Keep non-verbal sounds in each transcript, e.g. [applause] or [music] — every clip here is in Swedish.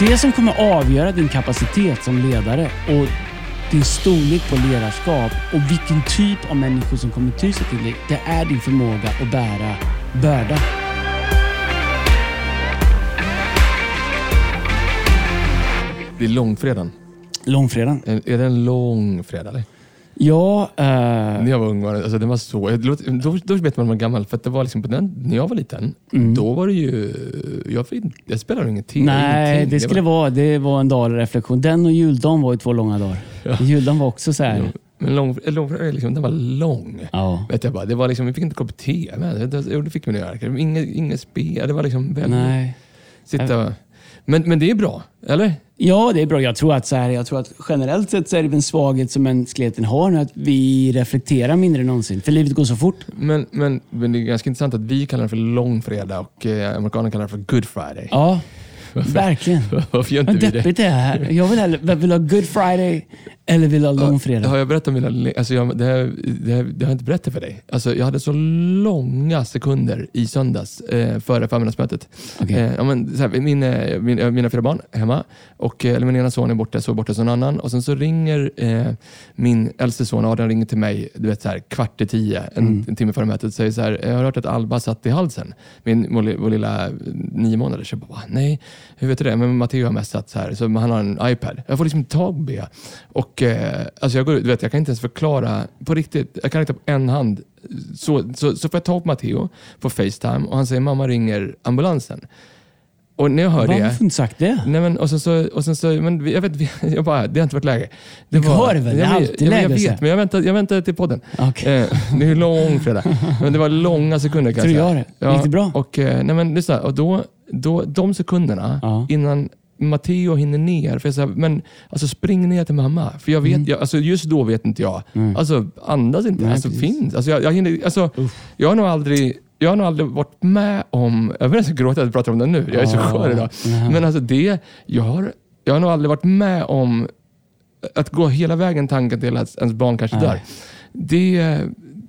Det som kommer avgöra din kapacitet som ledare och din storlek på ledarskap och vilken typ av människor som kommer ty sig till dig, det är din förmåga att bära börda. Det är långfredagen. Långfredagen. Är det en lång fredag eller? Ja, eh, När jag var ung var det, alltså det var så, då, då vet man att man var gammal. För att det var liksom på den, när jag var liten, då var det ju... Jag, jag spelade ingenting. nej, ingenting. det skulle var, vara, det var en dag reflektion. Den och juldagen var ju två långa dagar. Juldagen var också så här. Men lång, lång, liksom, den var lång. Ja. Vet jag bara, det var liksom, vi fick inte kopp te med. Det, det, jo, det fick nog göra. Inget, inget spel. Det var liksom väldigt... Nej. Sitta, men, men det är bra, eller? Ja, det är bra. Jag tror att, så här, jag tror att generellt sett så är det en svaghet som mänskligheten har nu, att vi reflekterar mindre än någonsin. För livet går så fort. Men, men, men det är ganska intressant att vi kallar det för långfredag och eh, amerikanerna kallar det för good friday. Ja, verkligen. [laughs] Varför gör inte Vad vi det? deppigt det är här. Jag vill, hellre, vill ha good friday eller vill ha långfredag. Har jag berättat om mina... Alltså jag, det, här, det, här, det har jag inte berättat för dig. Alltså jag hade så långa sekunder i söndags eh, före förmiddagsmötet. Okej. Eh, ja, men, så här, min, eh, min, mina fyra barn hemma. Och, eh, eller min ena son är borta, så är borta som en annan. Och sen så ringer eh, min äldste son Adrian ringer till mig du vet, så här, kvart i tio, en, en timme före mötet. och säger så här, jag har hört att Alba satt i halsen. Min, vår, vår lilla eh, nio månader. Så jag bara, "Va? nej, hur vet du det? Men Matteo har messat så här, så han har en iPad. Jag får liksom inte tag på Bea. Och eh, alltså jag går du vet, jag kan inte ens förklara på riktigt. Jag kan räkna på en hand. Så, så, så får jag tag på Matteo på Facetime och han säger, mamma ringer ambulansen. Och när jag hör Varför det, har du inte sagt det? Nej, men, och sen så, och sen så men jag vet, [laughs] jag bara, det har inte varit läge. Det har det väl? Det är jag, alltid läge jag vet, men jag väntar, jag väntar till podden. Okej. Eh, [laughs] det är lång fredag. Men det var långa sekunder kan Tror jag säga. det. Gick det bra? Och, eh, nej, men, lyssna, och då, då, de sekunderna Ja. innan Matteo hinner ner, för jag säger, men alltså spring ner till mamma. För jag vet, jag, alltså, just då vet inte jag. Alltså andas inte. Mm. Nej, alltså, finns. Alltså, jag, jag, hinner, alltså, jag har nog aldrig jag har nog aldrig varit med om, jag börjar så gråta att jag pratar om det nu, jag är så skör idag. Men alltså det, jag har, jag har nog aldrig varit med om att gå hela vägen tanken till att ens barn kanske dör. Det,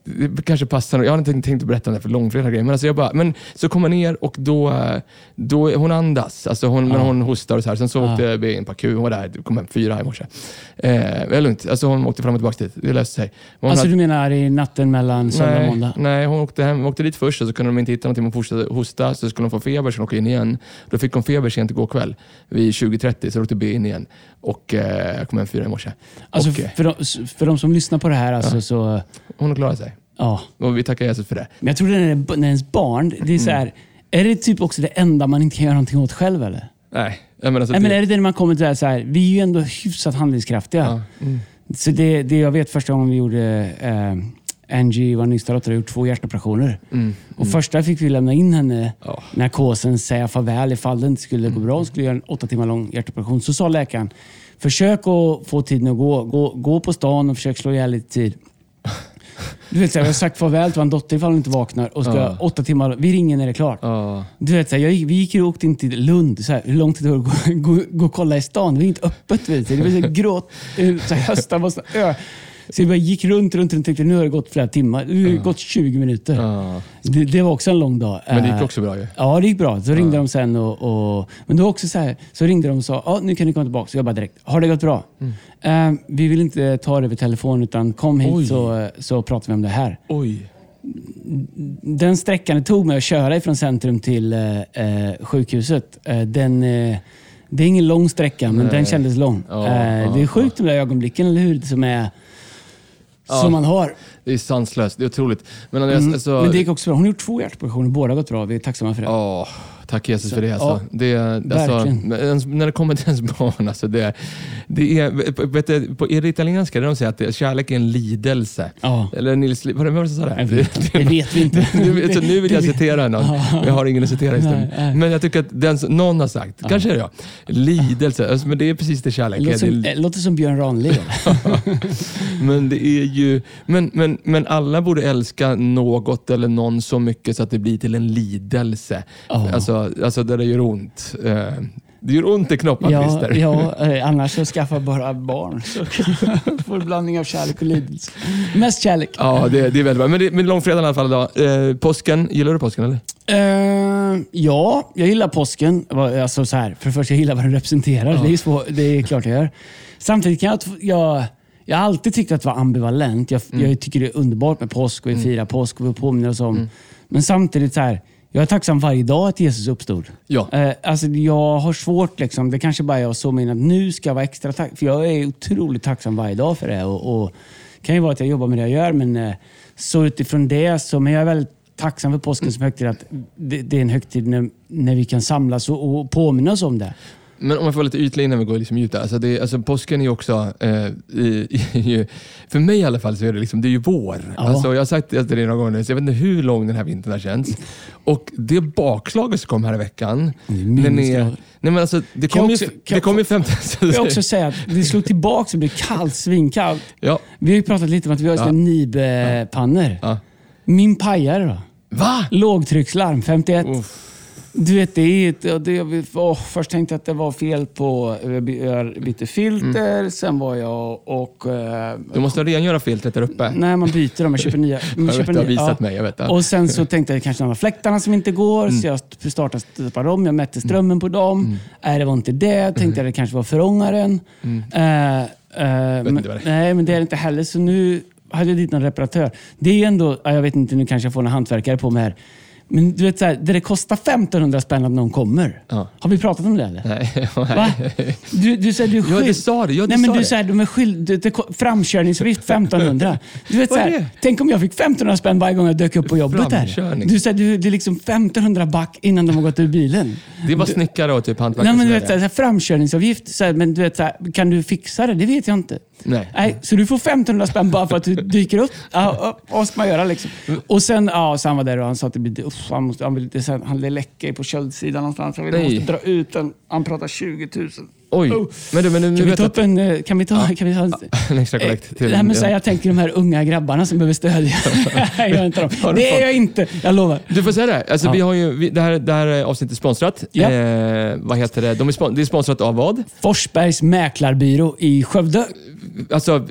det kanske passar. Jag hade inte tänkt att berätta om det för långfredag grejer, men, alltså jag bara, men så kom jag ner och då, då hon andas. Alltså hon, men hon hostar och så här. Sen så åkte vi in på akut. Hon var där, kom hem fyra i morse. Eh, det är lugnt. Alltså hon åkte fram och tillbaka dit. Det löste sig. Hon Alltså hade- du menar i natten mellan söndag och måndag? nej, hon åkte, hem, åkte dit först och så kunde de inte hitta någonting. Hon fortsatte hosta, så skulle hon få feber, så hon åkte in igen. Då fick hon feber sent igår kväll, vid 20.30, så då åkte B in igen. Och eh, jag kom hem fyra i morse. Alltså och, för, de, för de som lyssnar på det här, alltså, så... hon har klarat sig. Ja. Och vi tackar Jesus för det. Men jag tror det är när ens barn, det är så här, Är det typ också det enda man inte kan göra någonting åt själv eller? Nej, menar, alltså, Nej, men det, är det det när man kommer till det här, så här, vi är ju ändå hyfsat handlingskraftiga. ja, mm, Så det, det jag vet första gången vi gjorde, eh, Angie, dotter, har gjort två hjärtoperationer. mm, Och första fick vi lämna in henne Ja. narkosen, säga farväl ifall det inte skulle gå bra. Hon skulle göra en åtta timmar lång hjärtoperation. Så sa läkaren, försök att få tiden att gå. Gå, gå på stan och försök slå ihjäl lite tid. Du vet, jag har sagt farväl till vår dotter ifall hon inte vaknar. Och ska Ja. åtta timmar, vi ringer när det är klart. ja, Du vet, jag, vi gick och åkte in till Lund. Så här, hur långt det går att gå, gå, gå och kolla i stan. Det var inte öppet. Vet. Det var så här, gråt, eh, så här, höstan var så ö. Så vi bara gick runt, runt, runt. Tänkte, nu har det gått flera timmar. Det har gått 20 minuter. ja. Det, det var också en lång dag. Men det gick Eh, också bra ju. Ja, det gick bra. Så ringde de sen och, och... Men då också så här, så ringde de och sa, ja, nu kan ni komma tillbaka. Så jag bara direkt, har det gått bra? Eh, vi vill inte ta det över telefon, utan kom hit Oj. så, så pratar vi om det här. Oj. Den sträckan det tog mig att köra ifrån centrum till eh, eh, sjukhuset, eh, den, eh, det är ingen lång sträcka, men Nej. den kändes lång. Ja, ja, det är sjukt de där ögonblicken, eller hur? Som, är, Ja. som man har. Det är sanslöst. Det är otroligt. Men, alltså, Mm. alltså, Men det gick också bra. Hon har gjort två hjärtoperationer, båda har gått bra. Vi är tacksamma för det. Åh, tack Jesus för det. Alltså. ja, det alltså, ens, när det kommer till ens barn, alltså, det, det är, vet du, på, i det italienska där de säger att kärlek är en lidelse. Ja. Eller Nils, var det som sa det? Det vet vi inte. [laughs] nu, så nu vill jag citera någon, men jag har ingen att citera just nu. Men jag tycker att den, någon har sagt, kanske är det jag, lidelse, alltså, men det är precis det kärlek låter är. som, Det- låter som Björn Ranelid. [laughs] men det är ju, men, men, men alla borde älska något eller någon så mycket så att det blir till en lidelse. Ja. Alltså, alltså där det gör ont. Eh, Det gör ont i knoppen, ja, Christer. ja, eh, annars så skaffa bara barn. Så [laughs] får du blandning av kärlek och lidelse. Mest kärlek. Ja, det, det är väldigt bra. Men, det, men långfredagen i alla fall idag. Eh, påsken, gillar du påsken eller? Eh, ja, jag gillar påsken. Alltså så här, för det första, jag gillar vad den representerar. Det, är svår, det är klart jag gör. Samtidigt kan jag... jag jag har alltid tyckt att det var ambivalent. Jag, Mm. jag tycker det är underbart med påsk och vi firar påsk och vi påminner oss om. Men samtidigt, så här, jag är tacksam varje dag att Jesus uppstod. Ja. Eh, alltså jag har svårt, liksom, det kanske bara är jag som menar att nu ska jag vara extra tacksam. För jag är otroligt tacksam varje dag för det. Och, och kan ju vara att jag jobbar med det jag gör, men eh, så utifrån det så, men jag är väldigt tacksam för påsken som högtid. Att det, det är en högtid när, när vi kan samlas och, och påminna oss om det. Men om jag får vara lite ytlig innan vi går liksom djupt. Alltså det, alltså påsken är ju också, eh, i, i, för mig i alla fall, så är det, liksom, det är ju vår. Ja. Alltså, jag har sagt det till dig några gånger nu, så jag vet inte hur lång den här vintern har känts. Och det bakslaget som kom här i veckan. Är minusgrader. Nej, men alltså, det Kan kom ju, också- kan det kom ju 15... Jag vill också säga att det slog tillbaka och blev kallt, svinkallt. ja, Vi har ju pratat lite om att vi har ja. nibpannor. ja. Min pajare då? Va? Lågtryckslarm 51. Uff. Du vet, det är ett, det, åh, först tänkte jag att det var fel på... Jag by- jag bytte filter, sen var jag och... eh, Du måste rengöra filtret där uppe. Nej, man byter dem. Man köper nya. [laughs] Man Jag vet, köper du har nya, visat mig. Jag vet det. Och sen så tänkte jag kanske några fläktarna som inte går, så jag startade stöpa dem. Jag mätte strömmen på dem. Nej, det var inte det. Tänkte jag det kanske var förångaren. Eh, eh, men, nej, men det är det inte heller. Så nu hade jag dit någon reparatör. Det är ändå, ja, jag vet inte, nu kanske jag får några hantverkare på mig här. Men du vet, så här, det, det kostar 1500 spänn att någon kommer. Ja. Har vi pratat om det eller? Nej, [laughs] Va? Du, du säger du är Ja, det skyld- sa du. Ja, Nej, men sa du det. de är skyld, det, det, framkörningsavgift 1500. Du vet, så här, tänk om jag fick 1500 spänn varje gång jag dök upp på jobbet här. Framkörning. Du säger du, det är liksom 1500 back innan de har gått ur bilen. Det är bara snickare och typ hantverkare Nej, men du vet, så här, framkörningsavgift. Så här, men du vet, så här, kan du fixa det? Det vet jag inte. Nej. Nej, så du får 1500 spänn bara för att du dyker upp. Ja, ja, vad ska man göra liksom? Och sen, ja, så han var där och han sa att det blir, uff, han, måste, han, vill, det, här, han läcker på köldsidan någonstans. Han vill, Nej. måste dra ut den. Han pratar 20 000. Oj. Oh. Men du, men nu, Kan vi ta upp en... eh, Kan vi ta, kan vi ta en, extra kollekt till... Nej, men så här, ja. jag tänker de här unga grabbarna som behöver stöd. [laughs] [laughs] jag är inte dem. Det är jag inte, jag lovar. Du får säga det. Alltså, Ja. vi har ju, vi, det, här, det här avsnittet är sponsrat. Ja. Eh, vad heter det? De är det är sponsrat av vad? Forsbergs mäklarbyrå i Skövde. Alltså,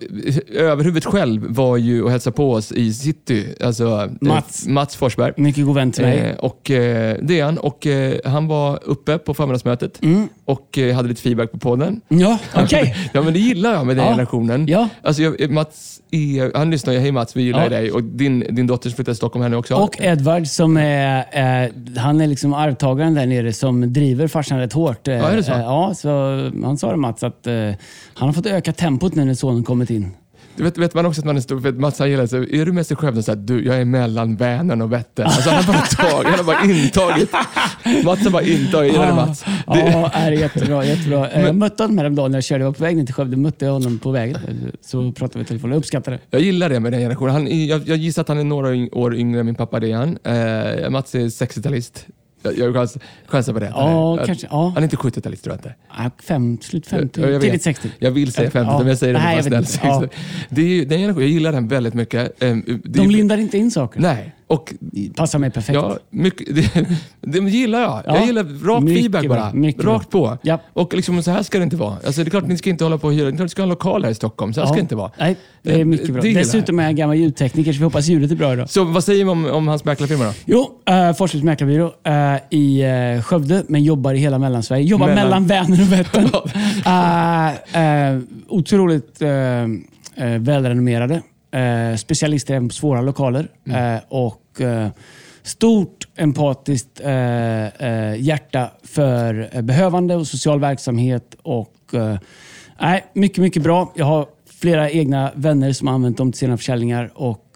överhuvudet själv var ju och hälsade på oss i city. Alltså, eh, Mats. Mats Forsberg. Mycket god vän till mig. Eh, och, eh, det är han. Och, eh, han var uppe på förmiddagsmötet Mm. och eh, hade lite feedback på podden. Ja, [laughs] okej. Ja, men det gillar jag med den Ja. generationen. Ja. Alltså, jag, Mats är, han lyssnar ju. Hej Mats, vi gillar Ja. dig. Och din, din dotter flyttade till Stockholm här nu också. Och Edvard som är, eh, han är liksom arvtagaren där nere som driver farsan rätt hårt. Eh, Ja, är det så? Eh, ja, så han sa det Mats att eh, han har fått öka tempot nu när sonen kommit in. Du vet, vet man också att man är stor, för Mats han gillar så, är du med sig själv så här, du, jag är mellan Vänern och Vättern. Alltså han har bara tagit, han har bara intagit. Mats har bara intagit, gillar du Mats? Det, Ja, är jättebra. jättebra. Eh, Jag mötte honom häromdagen när jag körde. Jag var på väg ner till Skövde. mötte jag honom på vägen. Så pratade vi i telefon. Jag uppskattar det. jag gillar det med den generationen. Han, jag, jag gissar att han är några år yngre än min pappa, det är han. Eh, Mats är 60-talist. Jag, jag chans, chansar på det. Ja, Han är- kanske. Ja. Han är inte 70-talist tror jag inte. Ah, Fem, slut 50, Ja, jag vet. tidigt 60. Jag vill säga 50, Ja. men jag säger det för att vara jag snäll. 60. Det är, den generationen, jag gillar den väldigt mycket. Eh, det De lindar inte in saker. Nej, och Passar mig perfekt. Ja, mycket, [laughs] det, det gillar jag. Ja, jag gillar rak feedback bara. Rakt på. Ja. Och liksom, så här ska det inte vara. Alltså, det är klart ni ska inte hålla på och hyra. Det är klart ni ska ha en lokal här i Stockholm. Så här ska det inte vara. Nej, det är mycket bra. Det Dessutom är jag gammal ljudtekniker så vi hoppas ljudet är bra idag. Så vad säger vi om, om hans mäklarfirma då? Jo, uh, Forsbergs mäklarbyrå eh, i uh, Skövde, men jobbar i hela Mellansverige. Jobbar Mellan- mellan, Vänern och Vättern. [laughs] uh, uh, otroligt uh, välrenommerade. Uh, specialister även på svåra lokaler. Mm. Uh, och uh, stort empatiskt uh, uh, hjärta för uh, behövande och social verksamhet. Och, nej, mycket, mycket bra. Jag har flera egna vänner som har använt dem till sina försäljningar och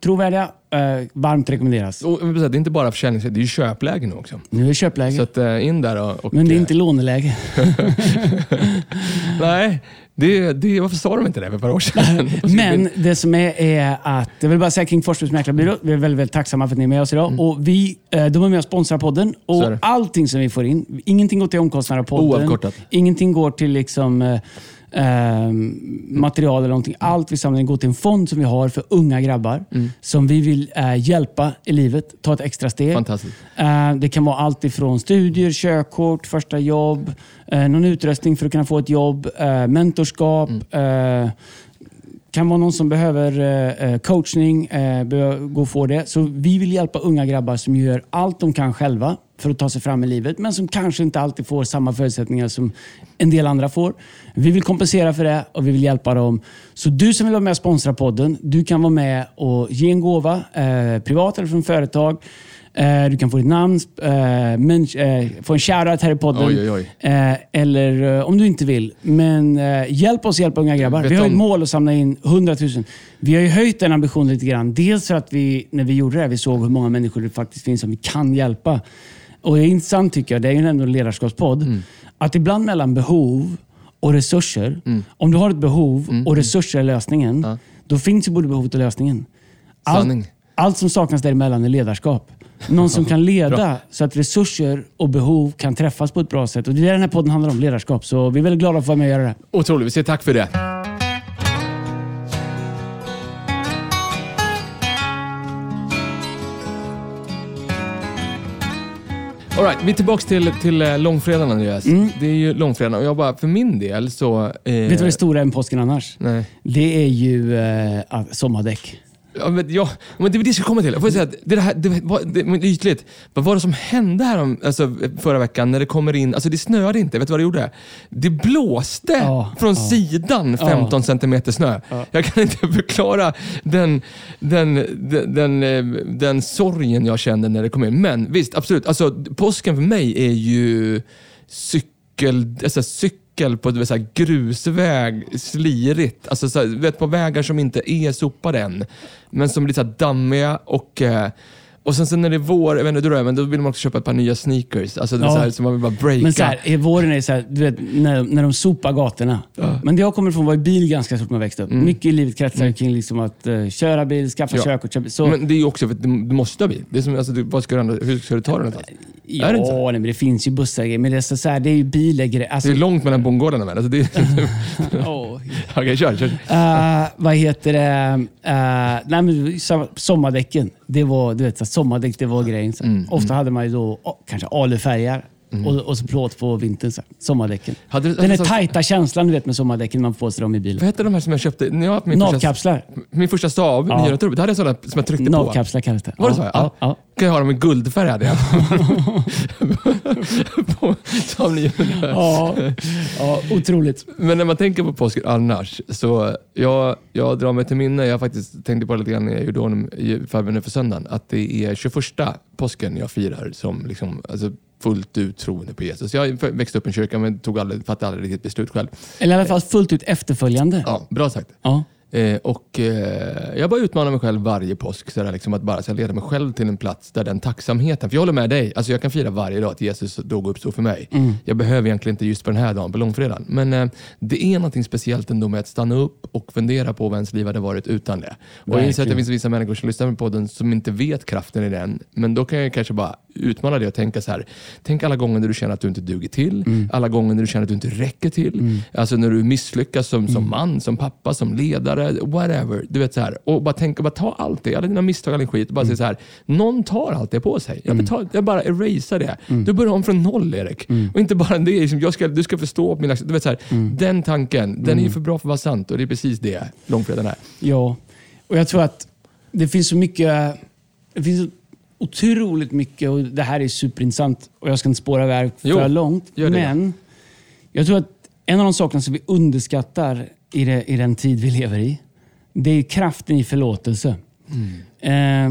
trovärdiga. Uh, varmt rekommenderas. Och, det är inte bara försäljning, det är ju köpläge nu också. Nu är det köpläge. Så att, eh, in där och... och men det är eh, inte låneläge. [laughs] [laughs] Nej, det, det, varför sa de inte det för ett par år sedan? [laughs] Men det som är, är att, jag vill bara säga kring Forsbergs mäklarbyrå, vi är väldigt, väldigt tacksamma för att ni är med oss idag. Och vi, de är med och sponsrar podden. Och allting som vi får in, ingenting går till omkostnader av podden. Oavkortat. Ingenting går till liksom, eh, eh, material eller någonting. Allt vi samlar in går till en fond som vi har för unga grabbar. Mm. Som vi vill eh, hjälpa i livet, ta ett extra steg. Fantastiskt. Eh, Det kan vara allt ifrån studier, körkort, första jobb, eh, någon utrustning för att kunna få ett jobb, eh, mentorskap, Mm. eh, kan vara någon som behöver eh, eh, coachning, gå och få det. Så vi vill hjälpa unga grabbar som gör allt de kan själva för att ta sig fram i livet, men som kanske inte alltid får samma förutsättningar som en del andra får. Vi vill kompensera för det och vi vill hjälpa dem. Så du som vill vara med och sponsra podden, du kan vara med och ge en gåva, eh, privat eller från företag. Eh, du kan få ditt namn, eh, men, eh, få en shoutout här i podden. Oj, oj, oj. Eh, eller eh, om du inte vill. Men hjälp oss hjälpa unga grabbar. Vi har ett mål att samla in 100 000. Vi har ju höjt den ambitionen lite grann. Dels för att vi, när vi gjorde det här, vi såg hur många människor det faktiskt finns som vi kan hjälpa. Och det är intressant tycker jag, det är ju ändå en ledarskapspodd, Mm. att ibland mellan behov och resurser, om du har ett behov Mm. och resurser är lösningen, då finns ju både behovet och lösningen. Allt, allt som saknas däremellan är ledarskap. Någon som [laughs] kan leda så att resurser och behov kan träffas på ett bra sätt. Och Det är det den här podden handlar om, ledarskap. Så vi är väldigt glada att få vara med och göra det. Otroligt, vi säger tack för det. All right, vi är tillbaka till, till eh, långfredagen Andreas. Det är ju långfredagen och jag bara, för min del så... Eh, Vet du vad det stora är med påsken annars? Nej. Det är ju eh, sommardäck. Ja, men, ja, men det är det jag ska komma till. Jag får säga att det, det här, det, var- det, men ytligt. Vad var det som hände här om, alltså, förra veckan när det kommer in, alltså det snöade inte, vet du vad det gjorde? Det blåste Ja, från ja. sidan 15 centimeter snö. Jag kan inte förklara den, den, den, den, eh, den sorgen jag kände när det kom in. Men visst, absolut. Alltså, påsken för mig är ju cykel, alltså, cykel cykel på ett så här grusväg, slirigt. Alltså så här, vet, på vägar som inte är sopade än. Men som blir så här dammiga och eh, och sen, sen när det är vår, jag vet inte hur det är, men då vill man också köpa ett par nya sneakers. Alltså det är Ja. så, här, så man vill bara breaka. Men så här, i våren är det så här, du vet, när, när de sopar gatorna. Men det jag kommer ifrån var i bil ganska stort när jag växte upp. Mycket i livet kretsar kring liksom att eh, köra bil, skaffa Mm. Ja. körkort. Köpa, så, Men det är ju också för att du, du måste ha bil. Det är som, alltså, du, vad ska du, hur ska du ta dig någonstans? ja, är det inte så? nej, men det finns ju bussar och grejer, men det är, så, så här, det är ju bilar. Alltså, Det är långt mellan bondgårdarna med. Alltså, det är, Okej, kör. kör. Eh, vad heter det? Uh, nej, men, so- sommardäcken. Det var, du vet, så sommardäck det var grejen. Så. Mm, Ofta hade man ju då kanske alufärger och, och så plåt på vintern. Så. Sommardäcken. Hade Den alltså- tajta känslan du vet med sommardäcken man får sig dem i bilen. Vad hette de här som jag köpte? När jag haft min första, Navkapslar. min första stav, Ja. 900 turbo, då hade jag sådana som jag tryckte på. Navkapslar kallas det. Var det så? Ja, Ja. ja. Kan jag ha dem i guldfärg hade jag. [laughs] på Saab 900. Ja, ja, otroligt. Men när man tänker på påsken annars, så jag, jag drar mig till minne, jag faktiskt tänkte på det lite grann när jag gjorde honom i förberedelse för söndagen, att det är 21 påsken jag firar som liksom, alltså, fullt ut troende på Jesus. Jag växte upp i en kyrka men tog aldrig, fattade aldrig riktigt beslut själv. Eller i alla fall fullt ut efterföljande. Ja, bra sagt. Ja. Eh, och eh, Jag bara utmanar mig själv varje påsk, så där, liksom att bara så leda mig själv till en plats där den tacksamheten, för jag håller med dig, alltså jag kan fira varje dag att Jesus dog och uppstod för mig. Jag behöver egentligen inte just på den här dagen, på långfredagen. Men eh, det är något speciellt ändå med att stanna upp och fundera på vad ens liv hade varit utan det. Och jag inser att det finns vissa människor som lyssnar på podden som inte vet kraften i den, men då kan jag kanske bara utmana dig och tänka så här. Tänk alla gånger när du känner att du inte duger till, alla gånger när du känner att du inte räcker till. Alltså när du misslyckas som, som man, som pappa, som ledare, whatever. Du vet så här. Och bara tänka, bara ta allt det, alla dina misstag, all din skit. Och bara säga så här. Någon tar allt det på sig. Jag, betal, jag bara erasar det. Du börjar om från noll Erik. Och inte bara det, liksom, jag ska, du ska förstå mina... Du vet så här, Den tanken, den är ju för bra för att vara sant. Och det är precis det långfredagen är. Ja, och jag tror att det finns så mycket... Det finns otroligt mycket och det här är superintressant och jag ska inte spåra iväg för Jo, långt. Men jag tror att en av de sakerna som vi underskattar i, det, i den tid vi lever i, det är kraften i förlåtelse. Eh,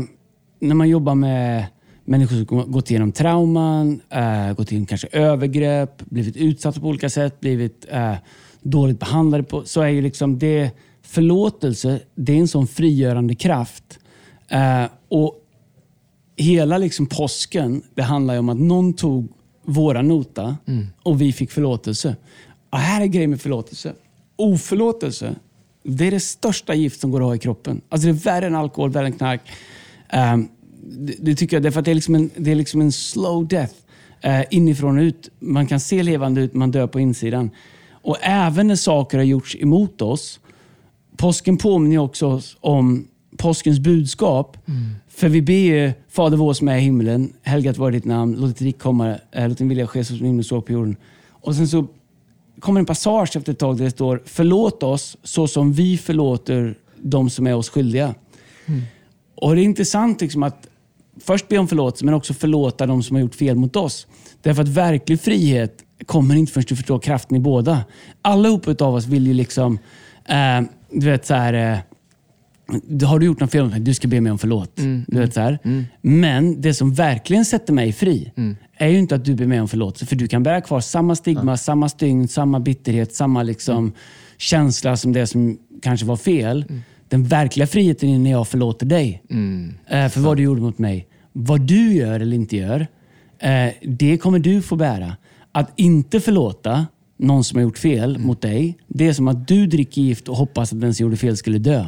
när man jobbar med människor som gått igenom trauman, eh, gått igenom kanske övergrepp, blivit utsatta på olika sätt, blivit eh, dåligt behandlade, på, så är ju liksom det förlåtelse, det är en sån frigörande kraft. Eh, och hela liksom påsken, det handlar ju om att någon tog våra nota och vi fick förlåtelse. Och här är grejen med förlåtelse. Oförlåtelse, det är det största gift som går att ha i kroppen. Alltså det är värre än alkohol, värre än knark. Ehm, det, det tycker jag, därför att det är liksom en, det är liksom en slow death. Uh, inifrån och ut. Man kan se levande ut, man dör på insidan. Och även när saker har gjorts emot oss, påsken påminner också oss om påskens budskap. För vi ber ju Fader vår som är i himlen, helgat vare ditt namn, låt ditt rike komma, eh, låt din vilja ske som himlen så på jorden. Och sen så kommer en passage efter ett tag där det står Förlåt oss så som vi förlåter de som är oss skyldiga. Och Det är intressant liksom att först be om förlåtelse, men också förlåta de som har gjort fel mot oss. Därför att verklig frihet kommer inte förrän du förstår kraften i båda. Allihopa av oss vill ju liksom, eh, du vet så här, eh, har du gjort något fel? Du ska be mig om förlåt. Du vet, så här. Men det som verkligen sätter mig fri är ju inte att du ber mig om förlåtelse. För du kan bära kvar samma stigma, samma stygn, samma bitterhet, samma liksom känsla som det som kanske var fel. Den verkliga friheten är när jag förlåter dig eh, för vad du gjorde mot mig. Vad du gör eller inte gör, eh, det kommer du få bära. Att inte förlåta någon som har gjort fel mot dig, det är som att du dricker gift och hoppas att den som gjorde fel skulle dö.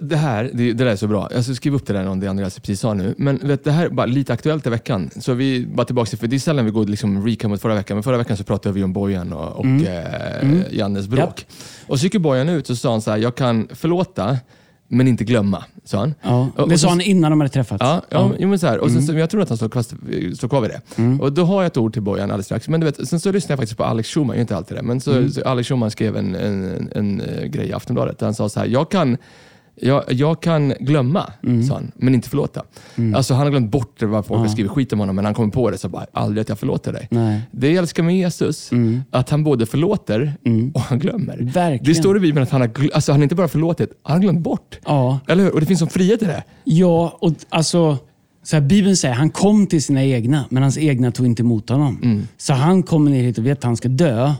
Det här det, det där är så bra. Jag ska skriva upp det där om det Andreas precis sa nu. Men vet, det här är bara lite aktuellt i veckan. Så vi bara tillbaka till, för det är sällan vi går liksom recap mot förra veckan, men förra veckan så pratade vi om Bojan och, och eh, Jannes bråk. Och så gick Bojan ut och sa han så här, jag kan förlåta, men inte glömma. Sa han. Ja, Och- det och sa så- han innan de hade träffats. Ja, ja, Jo, men så här. Och sen, så, jag tror att han står, fast, står kvar vid det. Och då har jag ett ord till Bojan alldeles strax. Men du vet, sen så lyssnade jag faktiskt på Alex gör inte alltid det, men så, så Alex Schulman skrev en, en, en, en eh, grej i Aftonbladet där han sa så här, jag kan jag, jag kan glömma, sa han, men inte förlåta. Alltså han har glömt bort det, vad folk har skrivit skit om honom, men han kommer på det så bara, aldrig att jag förlåter dig. Nej. Det jag älskar med Jesus, att han både förlåter och han glömmer. Verkligen. Det står i Bibeln att han har, alltså han har inte bara förlåtit, han har glömt bort. Ja. Eller hur? Och det finns som frihet i det. Ja, och alltså, så här, Bibeln säger han kom till sina egna, men hans egna tog inte emot honom. Mm. Så han kommer ner hit och vet att han ska dö.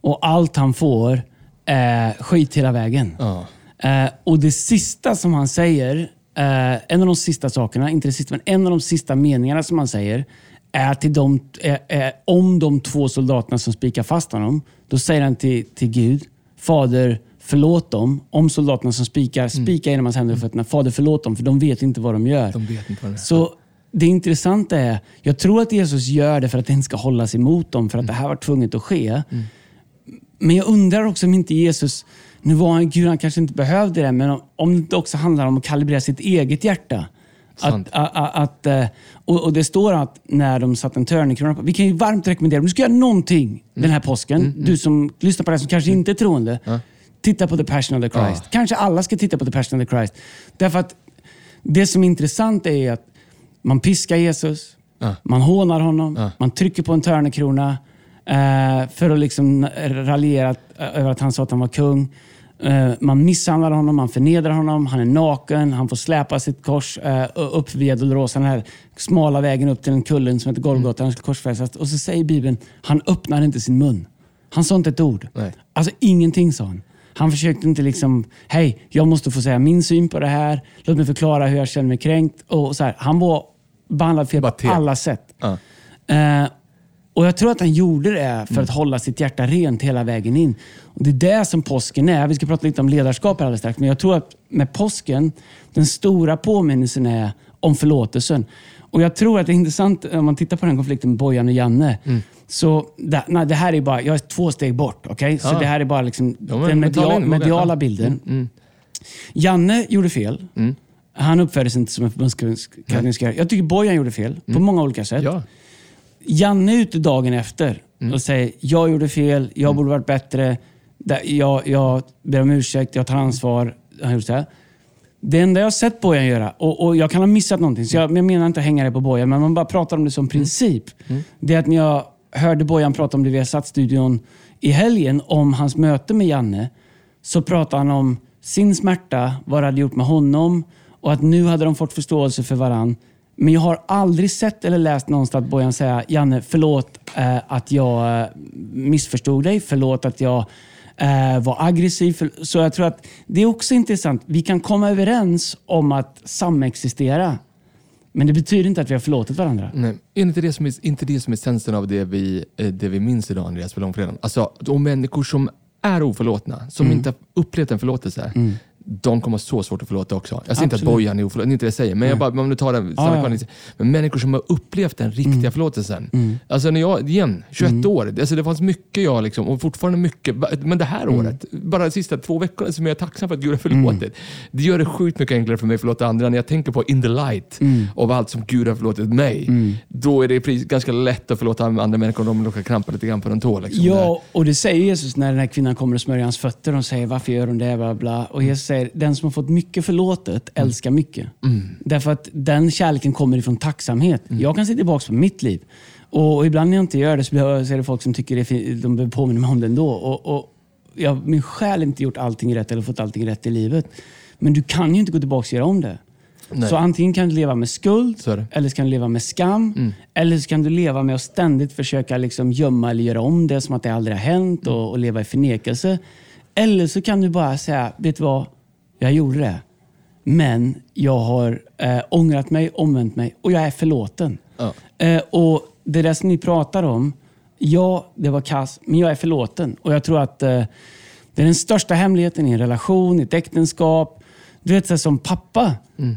Och allt han får är skit hela vägen. Ja. Eh, och det sista som han säger, eh, en av de sista sakerna, inte det sista, men en av de sista meningarna som han säger, är till de, är, är om de två soldaterna som spikar fast honom. Då säger han till, till Gud, Fader, förlåt dem. Om soldaterna som spikar, spika genom hans händer och fötterna. Fader, förlåt dem, för de vet inte vad de gör. De vet inte vad det är. Så det intressanta är, jag tror att Jesus gör det för att inte ska hållas emot dem, för att det här var tvunget att ske. Men jag undrar också om inte Jesus, nu var han Gud, han kanske inte behövde det, men om, om det också handlar om att kalibrera sitt eget hjärta. Att, att, att, eh, och, det står att när de satte en törnekrona på, vi kan ju varmt rekommendera, om du ska göra någonting den här påsken, du som lyssnar på det här som kanske inte är troende, titta på The Passion of the Christ. Kanske alla ska titta på The Passion of the Christ. Därför att det som är intressant är att man piskar Jesus, Ja. man hånar honom, Ja. man trycker på en törnekrona för att liksom raljera över att han sa att han var kung. Eh, man misshandlar honom, man förnedrar honom, han är naken, han får släpa sitt kors eh, upp via Dolorosa, den här smala vägen upp till en kullen som heter Golgata, han skulle korsfästas. Och så säger Bibeln, han öppnar inte sin mun. Han sa inte ett ord. Nej. Alltså ingenting sa han. Han försökte inte liksom, hej, jag måste få säga min syn på det här. Låt mig förklara hur jag känner mig kränkt. Och så här. Han var behandlad fel på alla sätt. Ja. Eh, och Jag tror att han gjorde det för Mm. att hålla sitt hjärta rent hela vägen in. Och Det är det som påsken är. Vi ska prata lite om ledarskap alldeles strax. Men jag tror att med påsken, den stora påminnelsen är om förlåtelsen. Och Jag tror att det är intressant om man tittar på den konflikten med Bojan och Janne. Mm. Så det, nej, det här är bara, jag är två steg bort. okej? Så Ja. det här är bara liksom Ja, den men tala media, in, våga. mediala bilden. Janne gjorde fel. Mm. Han uppfördes inte som en förbundskapten. Jag tycker Bojan gjorde fel på många olika sätt. Ja. Janne är ute dagen efter Mm. och säger jag gjorde fel, jag borde varit bättre, jag, jag ber om ursäkt, jag tar ansvar. Han gjorde så här. Det enda jag har sett Bojan göra, och, och jag kan ha missat någonting, så jag, jag menar inte att hänga det på Bojan, men man bara pratar om det som princip. Det är att när jag hörde Bojan prata om det via Satsstudion i helgen, om hans möte med Janne, så pratade han om sin smärta, vad det hade gjort med honom och att nu hade de fått förståelse för varann. Men jag har aldrig sett eller läst någonstans att Bojan säga Janne, förlåt eh, att jag eh, missförstod dig. Förlåt att jag eh, var aggressiv. För, så jag tror att det är också intressant. Vi kan komma överens om att samexistera. Men det betyder inte att vi har förlåtit varandra. Nej, inte det som är, inte det som är essensen av det vi, eh, det vi minns idag, Andreas, på långfredagen? Alltså, de människor som är oförlåtna, som inte har upplevt en förlåtelse. De kommer ha så svårt att förlåta också. Jag säger inte att. Bojan är oförlåtlig, det är inte det jag säger. Men jag bara, om du tar den, stannar Ja. Men människor som har upplevt den riktiga Mm. förlåtelsen. Alltså när jag, igen, 21 år. Alltså det fanns mycket jag, liksom, och fortfarande mycket. Men det här Mm. året, bara de sista två veckorna som jag är tacksam för att Gud har förlåtit. Det gör det sjukt mycket enklare för mig att förlåta andra. När jag tänker på in the light Mm. av allt som Gud har förlåtit mig. Då är det ganska lätt att förlåta andra människor om de råkar krampa lite grann på en tå. Liksom. Ja, och det säger Jesus när den här kvinnan kommer och smörjer hans fötter. De säger varför gör hon det? Bla, bla. Och Jesus säger den som har fått mycket förlåtet älskar mycket. Därför att den kärleken kommer ifrån tacksamhet. Jag kan se tillbaka på mitt liv. Och ibland när jag inte gör det så blir- så är det folk som tycker det de behöver påminna mig om det ändå. Och, och jag, min själ har inte gjort allting rätt eller fått allting rätt i livet. Men du kan ju inte gå tillbaka och göra om det. Nej. Så antingen kan du leva med skuld, eller så kan du leva med skam. Eller så kan du leva med att ständigt försöka liksom gömma eller göra om det som att det aldrig har hänt och, och leva i förnekelse. Eller så kan du bara säga, vet du vad? Jag gjorde det. Men jag har eh, ångrat mig, omvänt mig och jag är förlåten. Ja. Eh, och Det där som ni pratar om, ja, det var kass, men jag är förlåten. Och jag tror att eh, det är den största hemligheten i en relation, i ett äktenskap. Du vet, så som pappa.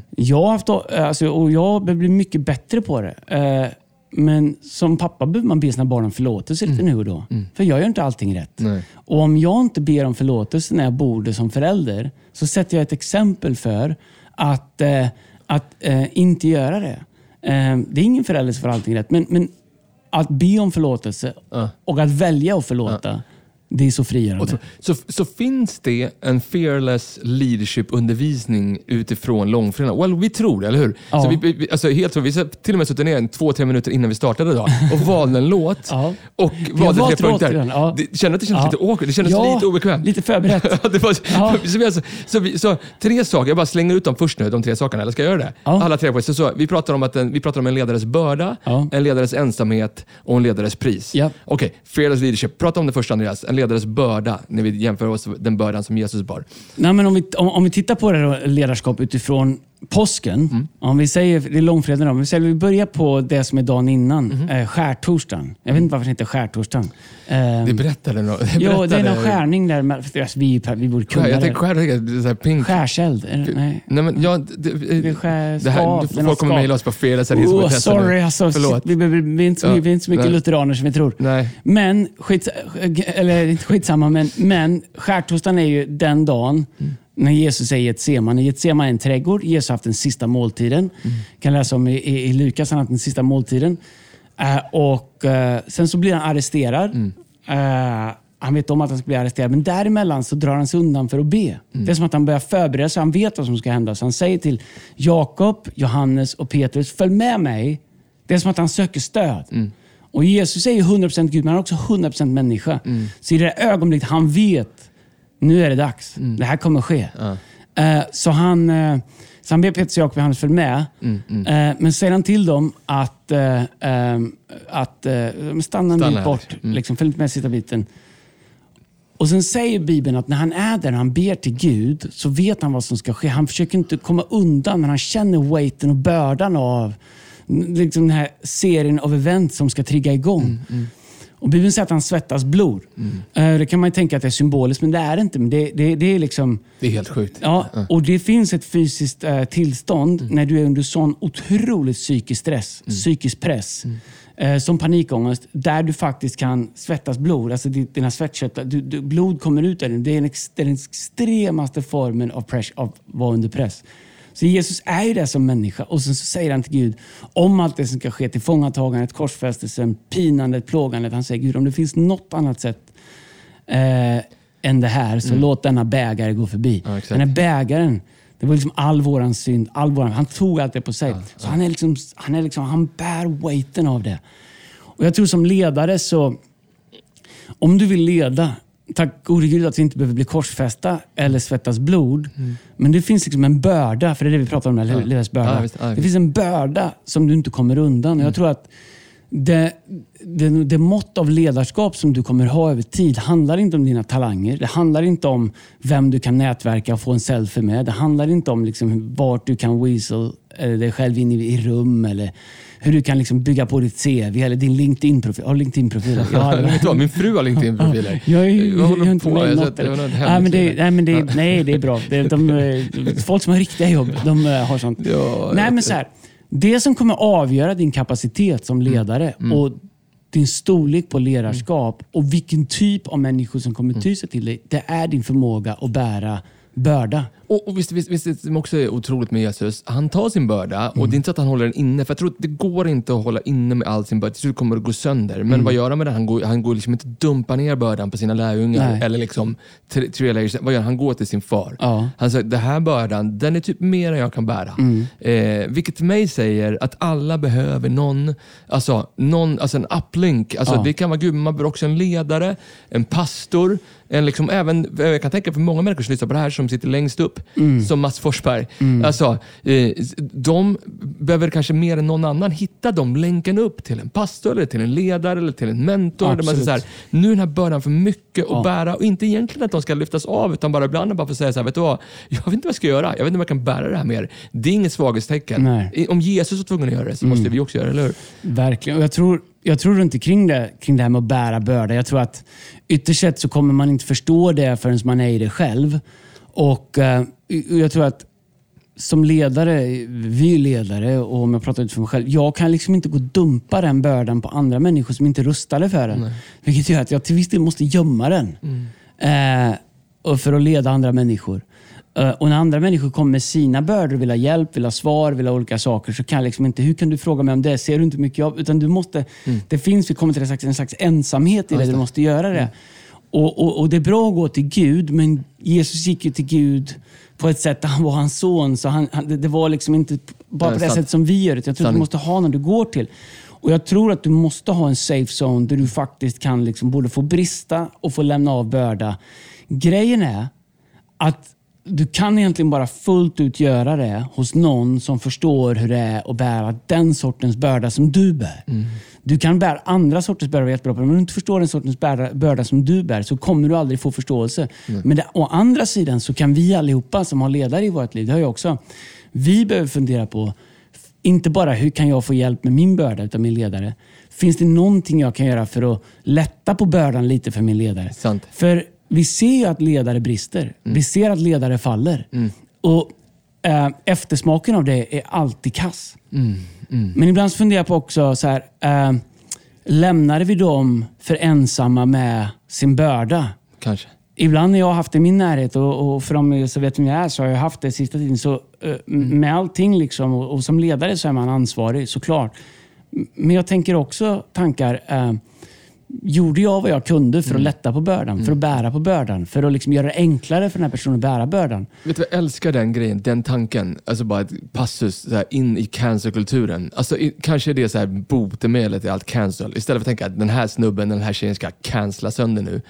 Jag har haft, alltså, och jag behöver bli mycket bättre på det. Eh, men som pappa behöver man be sina barn om förlåtelse lite nu och då. För jag gör inte allting rätt. Nej. Och om jag inte ber om förlåtelse när jag borde som förälder, så sätter jag ett exempel för att, eh, att eh, inte göra det. Eh, det är ingen förälder som får allting rätt, men, men att be om förlåtelse och att välja att förlåta, det är så frigörande. Så, så, så finns det en fearless leadership-undervisning utifrån långfredagen? Well, vi tror det, eller hur? Ja. Så vi, vi, alltså helt vi till och med suttit ner en två, tre minuter innan vi startade idag [laughs] och valde en låt Ja. och valde tre punkter. ja. Det, kände att det kändes Ja. lite awkward, det kändes Ja, lite obekvämt. lite förberett. [laughs] Det var, [laughs] så, vi alltså, så, vi, så tre saker, jag bara slänger ut dem först nu, de tre sakerna, eller ska jag göra det? Alla tre så, så, vi, pratar om att en, vi pratar om en ledares börda, en ledares ensamhet och en ledares pris. Ja. Okej, fearless leadership. Prata om det första Andreas, en ledares börda, när vi jämför oss med den bördan som Jesus bar. Nej, men om, vi, om, om vi tittar på det här ledarskap utifrån påsken. Mm. Om vi säger, det är långfredagen, om vi, säger, vi börjar på det som är dagen innan, Mhm. eh, skärtorsdagen. Jag vet inte varför det heter skärtorsdagen. Eh, Det berättade. Det [laughs] jo, det är någon skärning där. med- för Alltså, vi, vi borde kunna jag det. tänkte skär, så här pink. Skärseld? Är det, nej. Nej, men, ja, det, Det är skär, det här, skav, det är folk kommer mejla oss på fredag. så det är Oh, sorry, alltså, Förlåt. vi, behöver- vi, är inte så, Ja, vi är inte så mycket nej. lutheraner som vi tror. Nej. Men, skits, eller inte skitsamma, men, men skärtorsdagen är ju den dagen när Jesus är i Getsemane. Getsemane är en trädgård. Jesus har haft den sista måltiden. kan läsa om i, i, i Lukas, han har haft den sista måltiden. Eh, och eh, Sen så blir han arresterad. Eh, han vet om att han ska bli arresterad, men däremellan så drar han sig undan för att be. Det är som att han börjar förbereda sig. Han vet vad som ska hända. Så han säger till Jakob, Johannes och Petrus, följ med mig. Det är som att han söker stöd. Och Jesus är ju 100% Gud, men han är också 100% människa. Så i det ögonblicket han vet, nu är det dags. Det här kommer ske. Eh, så, han, eh, så han ber Petrus, Jakob och Johannes följa med. Eh, men säger han till dem att, uh, att uh, stanna en bit bort. Liksom, följ inte med sista biten. Och sen säger Bibeln att när han är där, när han ber till Gud, så vet han vad som ska ske. Han försöker inte komma undan, men han känner weighten och bördan av liksom den här serien av event som ska trigga igång. Och Bibeln säger att han svettas blod. Eh, Det kan man tänka att det är symboliskt, men det är det inte. Men det, det, det är liksom... Det är helt sjukt. Ja, och det finns ett fysiskt eh, tillstånd när du är under sån otroligt psykisk stress, psykisk press. Eh, som panikångest, där du faktiskt kan svettas blod. Alltså di- dina svettkörtlar, du, du, blod kommer ut en ex, det är den extremaste formen av, press, av att vara under press. Så Jesus är ju det som människa och sen så säger han till Gud om allt det som ska ske, tillfångatagandet, korsfästelsen, pinandet, plågandet. Han säger Gud, om det finns något annat sätt eh, än det här, så låt denna bägare gå förbi. Ja. Den här bägaren, det var liksom all våran synd. All våran, han tog allt det på sig. så Han, är liksom, han, är liksom, han bär weighten av det. Och Jag tror som ledare så, om du vill leda, tack gode Gud att vi inte behöver bli korsfästa eller svettas blod. Men det finns liksom en börda, för det är det vi pratar om, hur? Ledares börda. Mm. Ja, visst. Ja, det visst. finns en börda som du inte kommer undan. Och jag tror att det, det, det mått av ledarskap som du kommer ha över tid handlar inte om dina talanger. Det handlar inte om vem du kan nätverka och få en selfie med. Det handlar inte om liksom vart du kan weasel eh, dig själv in i, i rum eller hur du kan liksom bygga på ditt CV eller din LinkedIn-profil. Har LinkedIn-profil? Jag [laughs] har- Vet du vad, min fru har LinkedIn-profiler. Jag, jag, håller jag du inte på? med Jag något. det nej, men det, nej, men det, [laughs] nej, det är bra. Det, de, eh, folk som har riktiga jobb, de eh, har sånt. Ja, nej, jag- men så här, det som kommer avgöra din kapacitet som Mm. ledare och din storlek på ledarskap och vilken typ av människor som kommer ty sig till dig, det är din förmåga att bära börda. Och, och visst, visst, visst som också är otroligt med Jesus, han tar sin börda och det är inte så att han håller den inne. För jag tror att det går inte att hålla inne med all sin börda. Till slut kommer det gå sönder. Men vad gör han med den? Han går, han går liksom inte dumpa ner bördan på sina lärjungar Nej. eller liksom tre, tre layers. Vad gör han? Han går till sin far. Ja. Han säger, det här bördan, den är typ mer än jag kan bära. Eh, vilket för mig säger att alla behöver någon, alltså, någon, alltså en uplink. Alltså, Ja. Det kan vara Gud, men man behöver också en ledare, en pastor, en liksom, även, jag kan tänka för många människor som lyssnar på det här som sitter längst upp, som Mats Forsberg. Alltså, eh, de behöver kanske mer än någon annan hitta dem länken upp till en pastor, eller till en ledare eller till en mentor. Där man så här, nu är den här bördan för mycket att Ja. bära och inte egentligen att de ska lyftas av utan bara ibland bara få säga så här, vet du vad? Jag vet inte vad jag ska göra. Jag vet inte om jag kan bära det här mer. Det är inget svaghetstecken. Nej. Om Jesus var tvungen att göra det så måste vi också göra det, eller hur? Verkligen. Och jag tror, jag tror inte kring det, kring det här med att bära börda. Jag tror att ytterst sett så kommer man inte förstå det förrän man är i det själv. Och eh, jag tror att som ledare, vi är ledare och om jag pratar utifrån mig själv. Jag kan liksom inte gå och dumpa den bördan på andra människor som inte är rustade för den. Vilket gör att jag till viss del måste gömma den. Eh, och för att leda andra människor. Eh, och när andra människor kommer med sina bördor, vill ha hjälp, vill ha svar, vill ha olika saker, så kan jag liksom inte, hur kan du fråga mig om det? Ser du inte mycket av? Utan du måste, det finns, vi kommer till det, sagt, en slags ensamhet i det, du måste göra det. Och, och, och det är bra att gå till Gud, men Jesus gick ju till Gud på ett sätt där han var hans son. Så han, han, det, var liksom inte bara på det sättet som vi gör det. Jag tror att du måste ha någon du går till. Och Jag tror att du måste ha en safe zone där du faktiskt kan liksom både få brista och få lämna av börda. Grejen är att du kan egentligen bara fullt ut göra det hos någon som förstår hur det är att bära den sortens börda som du bär. Du kan bära andra sorters börda jättebra på men om du inte förstår den sortens börda, börda som du bär så kommer du aldrig få förståelse. Men det, å andra sidan så kan vi allihopa som har ledare i vårt liv, det har jag också, vi behöver fundera på inte bara hur kan jag få hjälp med min börda utav min ledare. Finns det någonting jag kan göra för att lätta på bördan lite för min ledare? Sant. För vi ser ju att ledare brister. Vi ser att ledare faller. Och eh, Eftersmaken av det är alltid kass. Men ibland funderar jag på också, så här, eh, lämnade vi dem för ensamma med sin börda? Kanske. Ibland när jag har haft det i min närhet och, och för de som vet vem jag är så har jag haft det sista tiden. Så, eh, Med allting liksom och, och som ledare så är man ansvarig såklart. Men jag tänker också tankar. Eh, gjorde jag vad jag kunde för att lätta på bördan? För att bära på bördan? För att liksom göra det enklare för den här personen att bära bördan? Vet du jag älskar den grejen, den tanken. Alltså bara ett passus så här, in i cancelkulturen. Alltså, i, kanske är det så här botemedlet i allt cancel. Istället för att tänka att den här snubben, den här tjejen ska cancella sönder nu.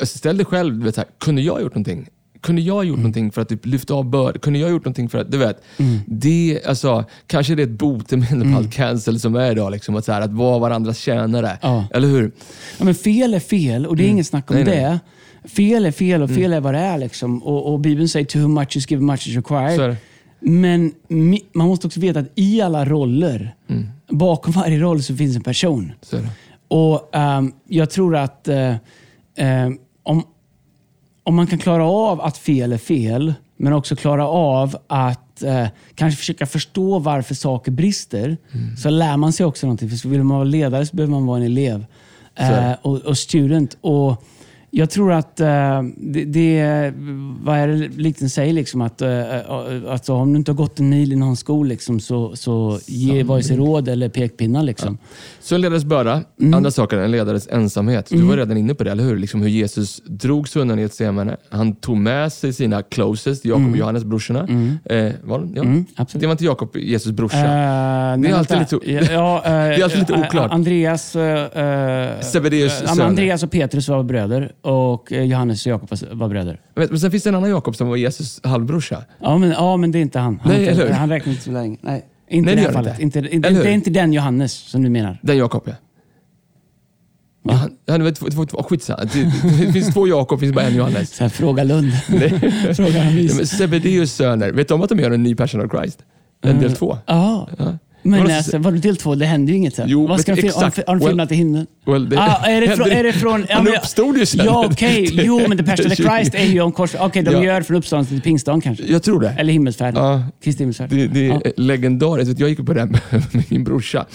Alltså, Ställ dig själv, vet, så här, kunde jag gjort någonting? Kunde jag Mm. gjort någonting för att typ, lyfta av börd? Kunde jag gjort någonting för att, du vet. Mm. Det, alltså, kanske det är ett botemedel på allt cancel som är idag. Liksom, att, så här, att vara varandras tjänare. Ja. Eller hur? Ja, men fel är fel och det är inget snack om Mm. Nej, nej. det. Fel är fel och fel är vad det är. Liksom. Och, och Bibeln säger to whom much is given, much is required. Men man måste också veta att i alla roller, Mm. bakom varje roll så finns en person. Och ehm, Jag tror att eh, ehm, om, man kan klara av att fel är fel, men också klara av att eh, kanske försöka förstå varför saker brister, Mm. så lär man sig också någonting. För vill man vara ledare så behöver man vara en elev eh, och, och student. Och jag tror att eh, det, det, vad är det liknelsen säger, liksom, att eh, alltså, om du inte har gått en mil i någon sko liksom, så, så ge vare sig råd eller pekpinnar. Liksom. Så en ledares börda, Mm. andra saker, en ledares ensamhet. Du var redan inne på det, eller hur? Liksom hur Jesus drog sig undan i ett semane. Han tog med sig sina closest, Jakob och Johannes, brorsorna. Eh, var? Ja. Mm, absolut. det var inte Jakob, Jesus brorsa. Eh, Det nej, är alltid vänta. lite- Ja, ja, eh, [laughs] Det är alltid lite eh, oklart. Andreas, uh, ja, söner. Andreas och Petrus var bröder och eh, Johannes och Jakob var- bröder. Men, men sen finns det en annan Jakob som var Jesus halvbrorsa. Ja men, ja, men det är inte han. Han, Nej, inte, han räknas inte så länge. Nej, Inte Nej, i det det fallet. inte. Inte, det är inte den Johannes som du menar. Den Jakob, ja. Ja, han- ja, det var två, två, två, skitsamma. Det, finns två Jakob, det finns bara en Johannes. Så här, fråga Lund. [laughs] [laughs] fråga han Ja, Zebedeus söner, vet om att de gör en ny Passion of Christ? En del två? Ja. Ja. Men Var det alltså, var det del två? Det händer ju inget sen. Jo, Vad ska de fil- har, de, exakt. har de Well- filmat i himlen? Well, det- ah, är, det från, är det från... Han men- uppstod ju sen. Ja, okej. [laughs] Jo, men The Passion of Christ är ju om kors... Okej, de Ja. gör från uppståndelse till pingstdagen kanske. Jag tror det. Eller himmelsfärd. Ja. Kristi himmelsfärd. Det, det är Ja. legendariskt. Jag gick på den [laughs] med min brorsa.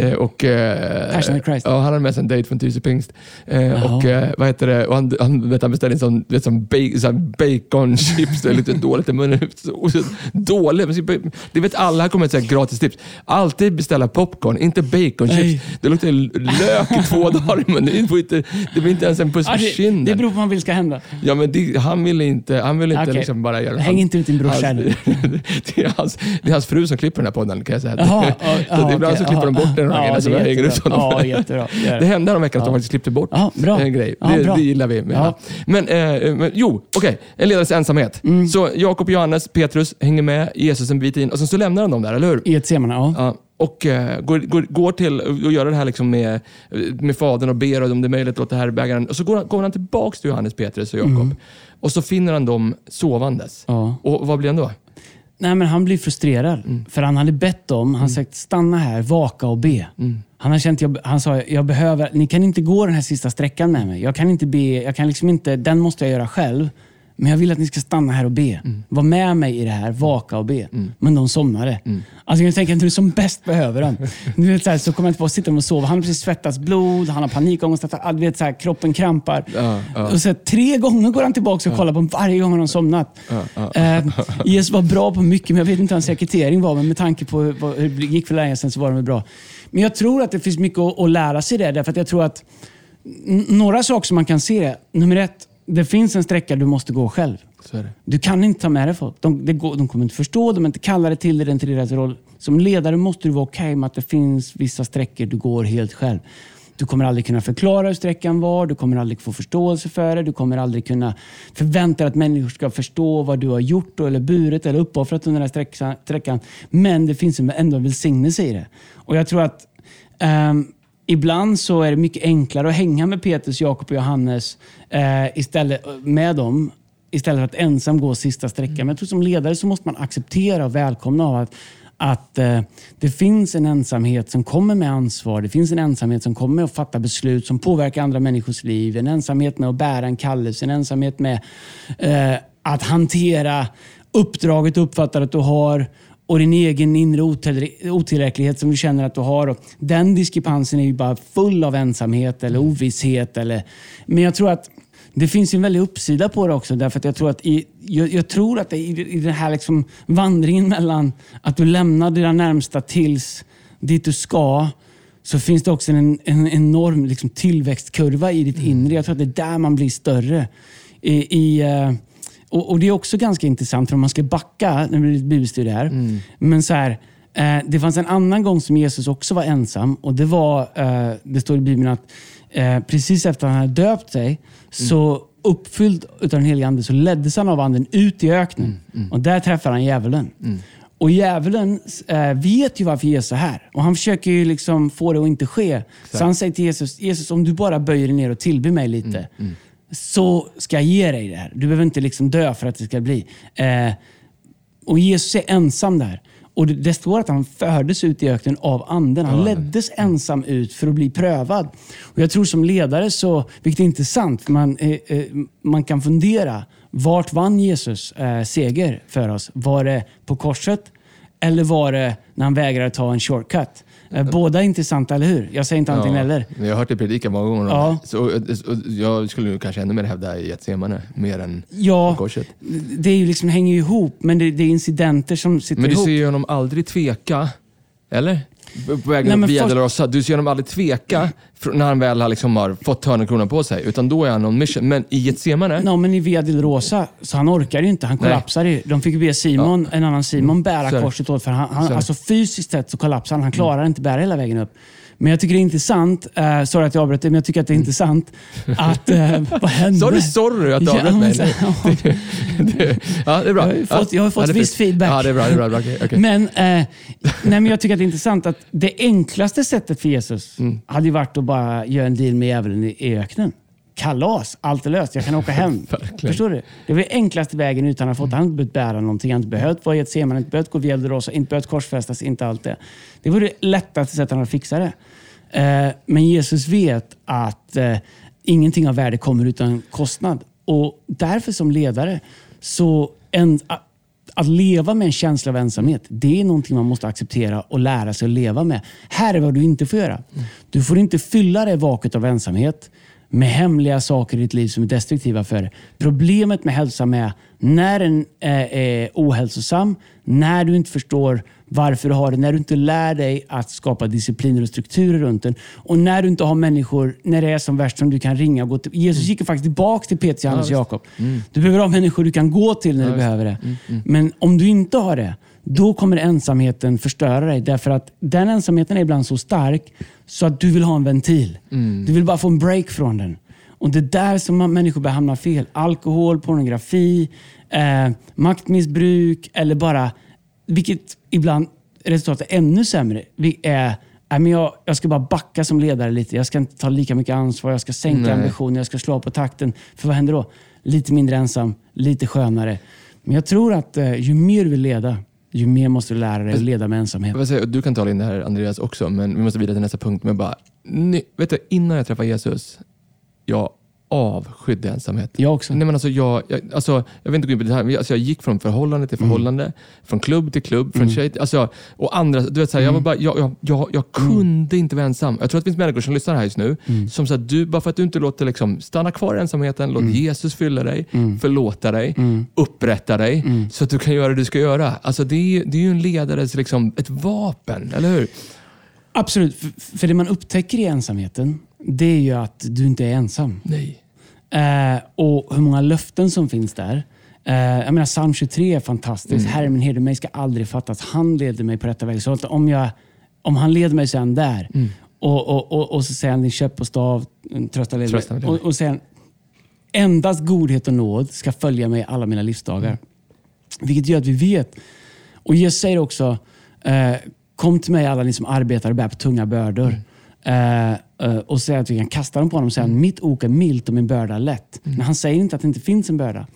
Eh, och, eh, Passion of Christ. Ja, han hade med sig en date från Tyresö pingst. Eh, och, eh, vad heter det? Och han, han, vet, han beställde en sån, vet, sån ba- sån baconchips. Det är lite dåligt i munnen. [laughs] Dåligt. Det vet alla, här kommer ett gratis tips. Alltid beställa popcorn, inte baconchips. Det luktar lök i två [laughs] dagar men det, får inte, det blir inte ens en puss på det, kinden. det beror på vad man vill ska hända. Ja, men det, han ville inte, han ville inte Okej. liksom bara göra Häng inte ut din brorsa nu. [laughs] det, är hans, det är hans fru som klipper den här podden kan jag säga. Jaha, ja, [laughs] så att ibland okej, så klipper de ja, bort den är jag hänger ut honom. Det hände den veckan att de faktiskt klippte bort en grej. Det, det gillar vi. Men, eh, men jo, okej. En ledares ensamhet. Mm. Så Jakob, Johannes, Petrus hänger med Jesus en bit in och sen så lämnar han dem där, eller hur? I ett semana, ja. Och eh, går, går, går till och gör det här liksom med, med fadern och ber om det är möjligt låta härbärgaren. Och så går han, går han tillbaks till Johannes, Petrus och Jakob. Och så finner han dem sovandes. Ja. Och vad blir han då? Nej, men han blir frustrerad. Mm. För han hade bett dem, han sagt stanna här, vaka och be. Mm. Han, har känt, jag, han sa, jag behöver, ni kan inte gå den här sista sträckan med mig. Jag kan inte be, jag kan liksom inte, den måste jag göra själv. Men jag vill att ni ska stanna här och be. Mm. Var med mig i det här, vaka och be. Men de somnade. Alltså jag tänker att du som bäst behöver dem. [laughs] Du vet, så, här, så kommer jag inte på att sitta och sova. Han har precis svettats blod, han har panikångest, du vet, så här, kroppen krampar. Ja, ja. Och så här, tre gånger går han tillbaka och kollar på dem varje gång har somnat. Eh, Jesus var bra på mycket, men jag vet inte hur hans rekrytering var. Men med tanke på hur, det gick för länge sedan så var de bra. Men jag tror att det finns mycket att, att lära sig där. Därför att jag tror att några saker som man kan se är, nummer ett, det finns en sträcka du måste gå själv. Du kan inte ta med dig folk. De, går, de kommer inte förstå, de är inte kallade till det, det är inte deras roll. Som ledare måste du vara okej med att det finns vissa sträckor du går helt själv. Du kommer aldrig kunna förklara hur sträckan var, du kommer aldrig få förståelse för det, du kommer aldrig kunna förvänta dig att människor ska förstå vad du har gjort eller burit eller uppoffrat under den här sträckan-. Men det finns ändå en välsignelse i det. Och jag tror att ehm, Ibland så är det mycket enklare att hänga med Petrus, Jakob och Johannes eh, istället, med dem istället för att ensam gå sista sträckan. Men jag tror som ledare så måste man acceptera och välkomna av att, att eh, det finns en ensamhet som kommer med ansvar. Det finns en ensamhet som kommer med att fatta beslut som påverkar andra människors liv. En ensamhet med att bära en kallelse. En ensamhet med eh, att hantera uppdraget du uppfattar att du har och din egen inre otillräcklighet som du känner att du har. Och den diskrepansen är ju bara full av ensamhet eller ovisshet. Eller, men jag tror att det finns en väldig uppsida på det också. Därför att jag tror att i, jag, jag tror att det, i, i den här liksom vandringen mellan att du lämnar dina närmsta tills dit du ska, så finns det också en, en enorm liksom tillväxtkurva i ditt inre. Jag tror att det är där man blir större. I, i, eh, och, och Det är också ganska intressant, för om man ska backa, nu blir det bibelstudie här. Men så här, eh, det fanns en annan gång som Jesus också var ensam. Och Det var, eh, det står i Bibeln att eh, precis efter att han hade döpt sig, så uppfylld av den helige Ande, så leddes han av anden ut i öknen. Och där träffade han djävulen. Och djävulen eh, vet ju varför Jesus är här. Och han försöker ju liksom få det att inte ske. Så han säger till Jesus, Jesus om du bara böjer dig ner och tillber mig lite, så ska jag ge dig det här. Du behöver inte liksom dö för att det ska bli. Eh, och Jesus är ensam där. Och det, det står att han fördes ut i öknen av anden. Han leddes ensam ut för att bli prövad. Och Jag tror som ledare, så, vilket är intressant, man, eh, eh, man kan fundera. Vart vann Jesus eh, seger för oss? Var det på korset eller var det när han vägrade ta en shortcut? Eh, båda är intressanta, eller hur? Jag säger inte antingen eller. Jag har hört dig predika många gånger Ja. det. Så, så, jag skulle kanske ännu mer hävda i Getsemane, mer än Ja, korset. det är ju liksom, hänger ju ihop, men det, det är incidenter som sitter Men du ihop. ser ju honom aldrig tveka, eller? På- vägen Nej, via först- Dolorosa. Du ser honom aldrig tveka när han väl har, liksom har fått hörnekronan på sig. Utan då är han on mission. Men i Getsemane, Ja, men i Via Rosa, så han orkar ju inte. Han Nej. kollapsade ju. De fick be Simon, en annan Simon, bära Så är det. korset åt. För han, han, alltså fysiskt sett så kollapsade han. Han klarar inte bära hela vägen upp. Men jag tycker det är intressant, uh, sorry att jag avbröt dig, men jag tycker att det är intressant att... Uh, vad hände? Sa du sorry att du Ja, avbröt mig? men- [laughs] Det- det- Ja, det är bra. Jag har fått- jag har Ja, fått är viss feedback. Ja, det är bra. Det är bra, okej. Men, eh, nej, men jag tycker att det är intressant att det enklaste sättet för Jesus Mm. hade varit att bara göra en deal med djävulen i öknen. Kalas, allt är löst, jag kan åka hem. [laughs] Förstår du? Det var enklaste vägen utan att ha fått, han inte behövt bära någonting, han inte behövt vara i ett seman, inte behövt gå via Dolorosa, inte behövt korsfästas, inte allt det. Det var det lättaste sättet han hade fixat det. Eh, men Jesus vet att eh, ingenting av värde kommer utan kostnad. Och därför som ledare, så en, att leva med en känsla av ensamhet, det är någonting man måste acceptera och lära sig att leva med. Här är vad du inte får göra. Du får inte fylla det vakuet av ensamhet med hemliga saker i ditt liv som är destruktiva för dig. Problemet med hälsa är när den är, är ohälsosam, när du inte förstår varför du har det, när du inte lär dig att skapa discipliner och strukturer runt den och när du inte har människor, när det är som värst, som du kan ringa och gå till. Jesus gick faktiskt tillbaka till Petrus, Johannes och Jakob. Du behöver ha människor du kan gå till när du behöver det. Men om du inte har det, då kommer ensamheten förstöra dig. Därför att den ensamheten är ibland så stark så att du vill ha en ventil. Du vill bara få en break från den. Och Det är där som människor börjar hamna fel. Alkohol, pornografi, eh, maktmissbruk eller bara, vilket ibland resultatet är ännu sämre. Vi är, nej, men jag, jag ska bara backa som ledare lite. Jag ska inte ta lika mycket ansvar. Jag ska sänka Nej. ambitionen. Jag ska slå på takten. För vad händer då? Lite mindre ensam, lite skönare. Men jag tror att eh, ju mer du vill leda, ju mer måste du lära dig att leda med ensamhet. Jag säga, du kan tala in det här Andreas också, men vi måste vidare till nästa punkt. Men bara, ni, vet du, innan jag träffade Jesus, jag avskydde ensamhet. Jag också. Nej, men alltså, jag, jag, alltså, jag vill inte gå in på det här, men alltså, jag gick från förhållande till förhållande, från klubb till klubb, från tjej till, alltså, och andra. Du vet, så här, jag, var bara, jag, jag, jag, jag kunde inte vara ensam. Jag tror att det finns människor som lyssnar här just nu, som säger du, bara för att du inte låter liksom, stanna kvar i ensamheten, låt Jesus fylla dig, förlåta dig, upprätta dig, så att du kan göra det du ska göra. Alltså, det, är, det är ju en ledares liksom, ett vapen, eller hur? Absolut. För, för det man upptäcker i ensamheten, det är ju att du inte är ensam. Nej. Eh, och hur många löften som finns där. Eh, jag menar, psalm 23 är fantastiskt. Herre min herde, mig ska aldrig fattas. Han leder mig på rätta väg. Så om, jag, om han leder mig så är han där. Och, och, och, och så säger han, din köp och stav, trösta leder Trösta mig. leder mig. Och, och säger han, endast godhet och nåd ska följa mig alla mina livsdagar. Vilket gör att vi vet. Och Jesus säger också, eh, kom till mig alla ni som arbetar och bär på tunga bördor. Eh, eh, och säger att vi kan kasta dem på honom och säga mitt ok är milt och min börda är lätt. Men han säger inte att det inte finns en börda.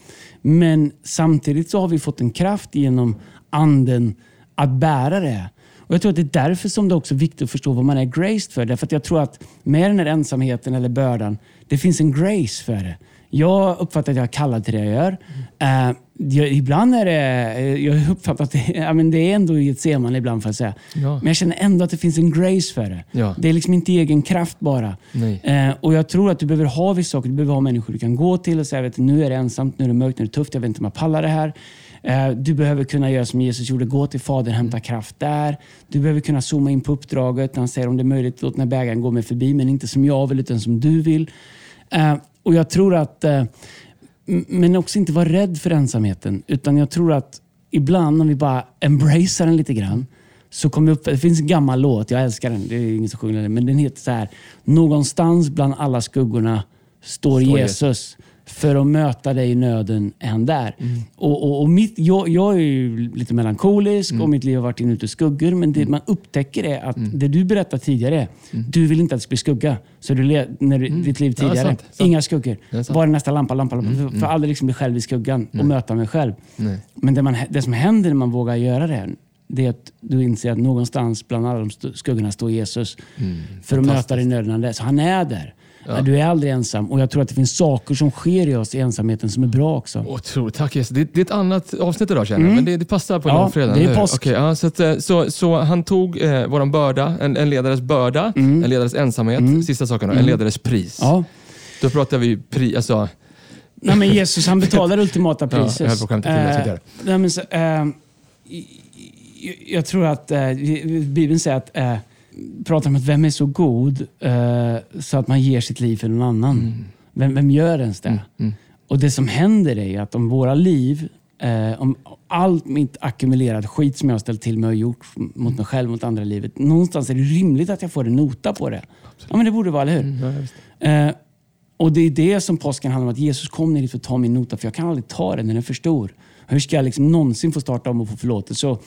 Men samtidigt så har vi fått en kraft genom anden att bära det. Och Jag tror att det är därför som det också är viktigt att förstå vad man är graced för. Därför att jag tror att med den här ensamheten eller bördan, det finns en grace för det. Jag uppfattar att jag är kallad till det jag gör. Eh, jag, ibland är det, eh, jag uppfattar att det, [laughs] ja, men det är ändå seman ibland får jag säga. Ja. Men jag känner ändå att det finns en grace för det. Ja. Det är liksom inte egen kraft bara. Eh, och Jag tror att du behöver ha vissa saker. Du behöver ha människor du kan gå till och säga vet, du, nu är det ensamt, nu är det mörkt, nu är det tufft, jag vet inte om jag pallar det här. Du behöver kunna göra som Jesus gjorde, gå till Fadern, hämta kraft där. Du behöver kunna zooma in på uppdraget. Han säger om det är möjligt, låt den här bägaren gå mig förbi, men inte som jag vill utan som du vill. Och Jag tror att eh, Men också inte vara rädd för ensamheten. Utan jag tror att ibland om vi bara embracear den lite grann så kommer vi upp, det finns en gammal låt, jag älskar den, det är ingen som sjunger den, men den heter så här. Någonstans bland alla skuggorna står, Står Jesus. För att möta dig i nöden han där. Och, och, och mitt, jag, jag är ju lite melankolisk och mitt liv har varit inuti skuggor. Men det man upptäcker är att det du berättade tidigare, du vill inte att det ska bli skugga. Så du när du, ditt liv Ja, tidigare, sant, sant. inga skuggor. Är. Bara nästa lampa, lampa, lampa. För, för aldrig liksom bli själv i skuggan och möta mig själv. Nej. Men det, man, det som händer när man vågar göra det här, det är att du inser att någonstans bland alla de skuggorna står Jesus. För att möta dig i nöden. Så han är där. Du är aldrig ensam. Och jag tror att det finns saker som sker i oss i ensamheten som är bra också. Otroligt. Tack Jesus. Det, det är ett annat avsnitt idag känner jag, men det, det passar på Mm. Ja, långfredagen. det är påsk. Okej, ja, så, att, eh, så, så han tog eh, våran börda, en, en ledares börda, Mm. en ledares ensamhet, sista saken då, en ledares pris. Ja. Då pratar vi pri, alltså, Nej, men Jesus han betalar [laughs] ultimata Ja, jag priset. höll på att skämta till eh, i- jag tror att eh, Bibeln säger att eh, pratar om att vem är så god eh, så att man ger sitt liv för någon annan. Mm. Vem, vem gör ens det? Och Det som händer är att om våra liv eh, om allt mitt ackumulerad skit som jag har ställt till med och gjort mot mig själv, mot andra livet. Någonstans är det rimligt att jag får en nota på det. Ja, men det borde vara, eller hur? Ja, visst. Eh, och det är det som påsken handlar om, att Jesus kom ner hit för att ta min nota, för jag kan aldrig ta den, den är för stor. Hur ska jag liksom någonsin få starta om och få förlåtelse? Så,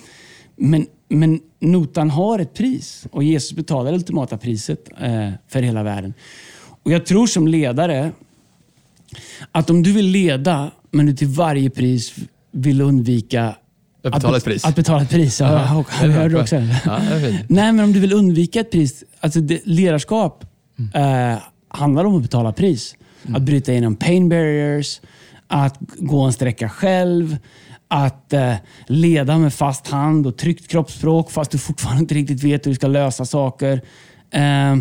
men, men notan har ett pris och Jesus betalar det ultimata priset eh, för hela världen. Och Jag tror som ledare att om du vill leda, men du till varje pris vill undvika Att betala be- ett pris. Att betala ett pris. Ja, jag hörde också. Ja. Nej, men om du vill undvika ett pris. Alltså det, ledarskap eh, handlar om att betala pris. Att bryta igenom pain barriers, att gå en sträcka själv, att eh, leda med fast hand och tryggt kroppsspråk fast du fortfarande inte riktigt vet hur du ska lösa saker. Eh,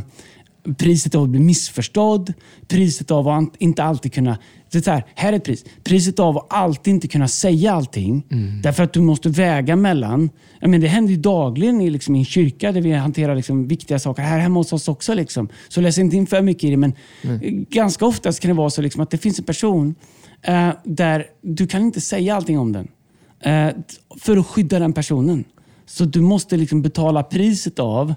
priset av att bli missförstådd, priset av att inte alltid kunna... Det här, här är ett pris. Priset av att alltid inte kunna säga allting. Därför att du måste väga mellan... Menar, det händer ju dagligen i, liksom, en kyrka där vi hanterar liksom, viktiga saker. Här hemma hos oss också. Liksom. Så läs inte in för mycket i det. Men eh, ganska ofta kan det vara så liksom, att det finns en person eh, där du kan inte säga allting om den. Eh, för att skydda den personen. Så du måste liksom betala priset av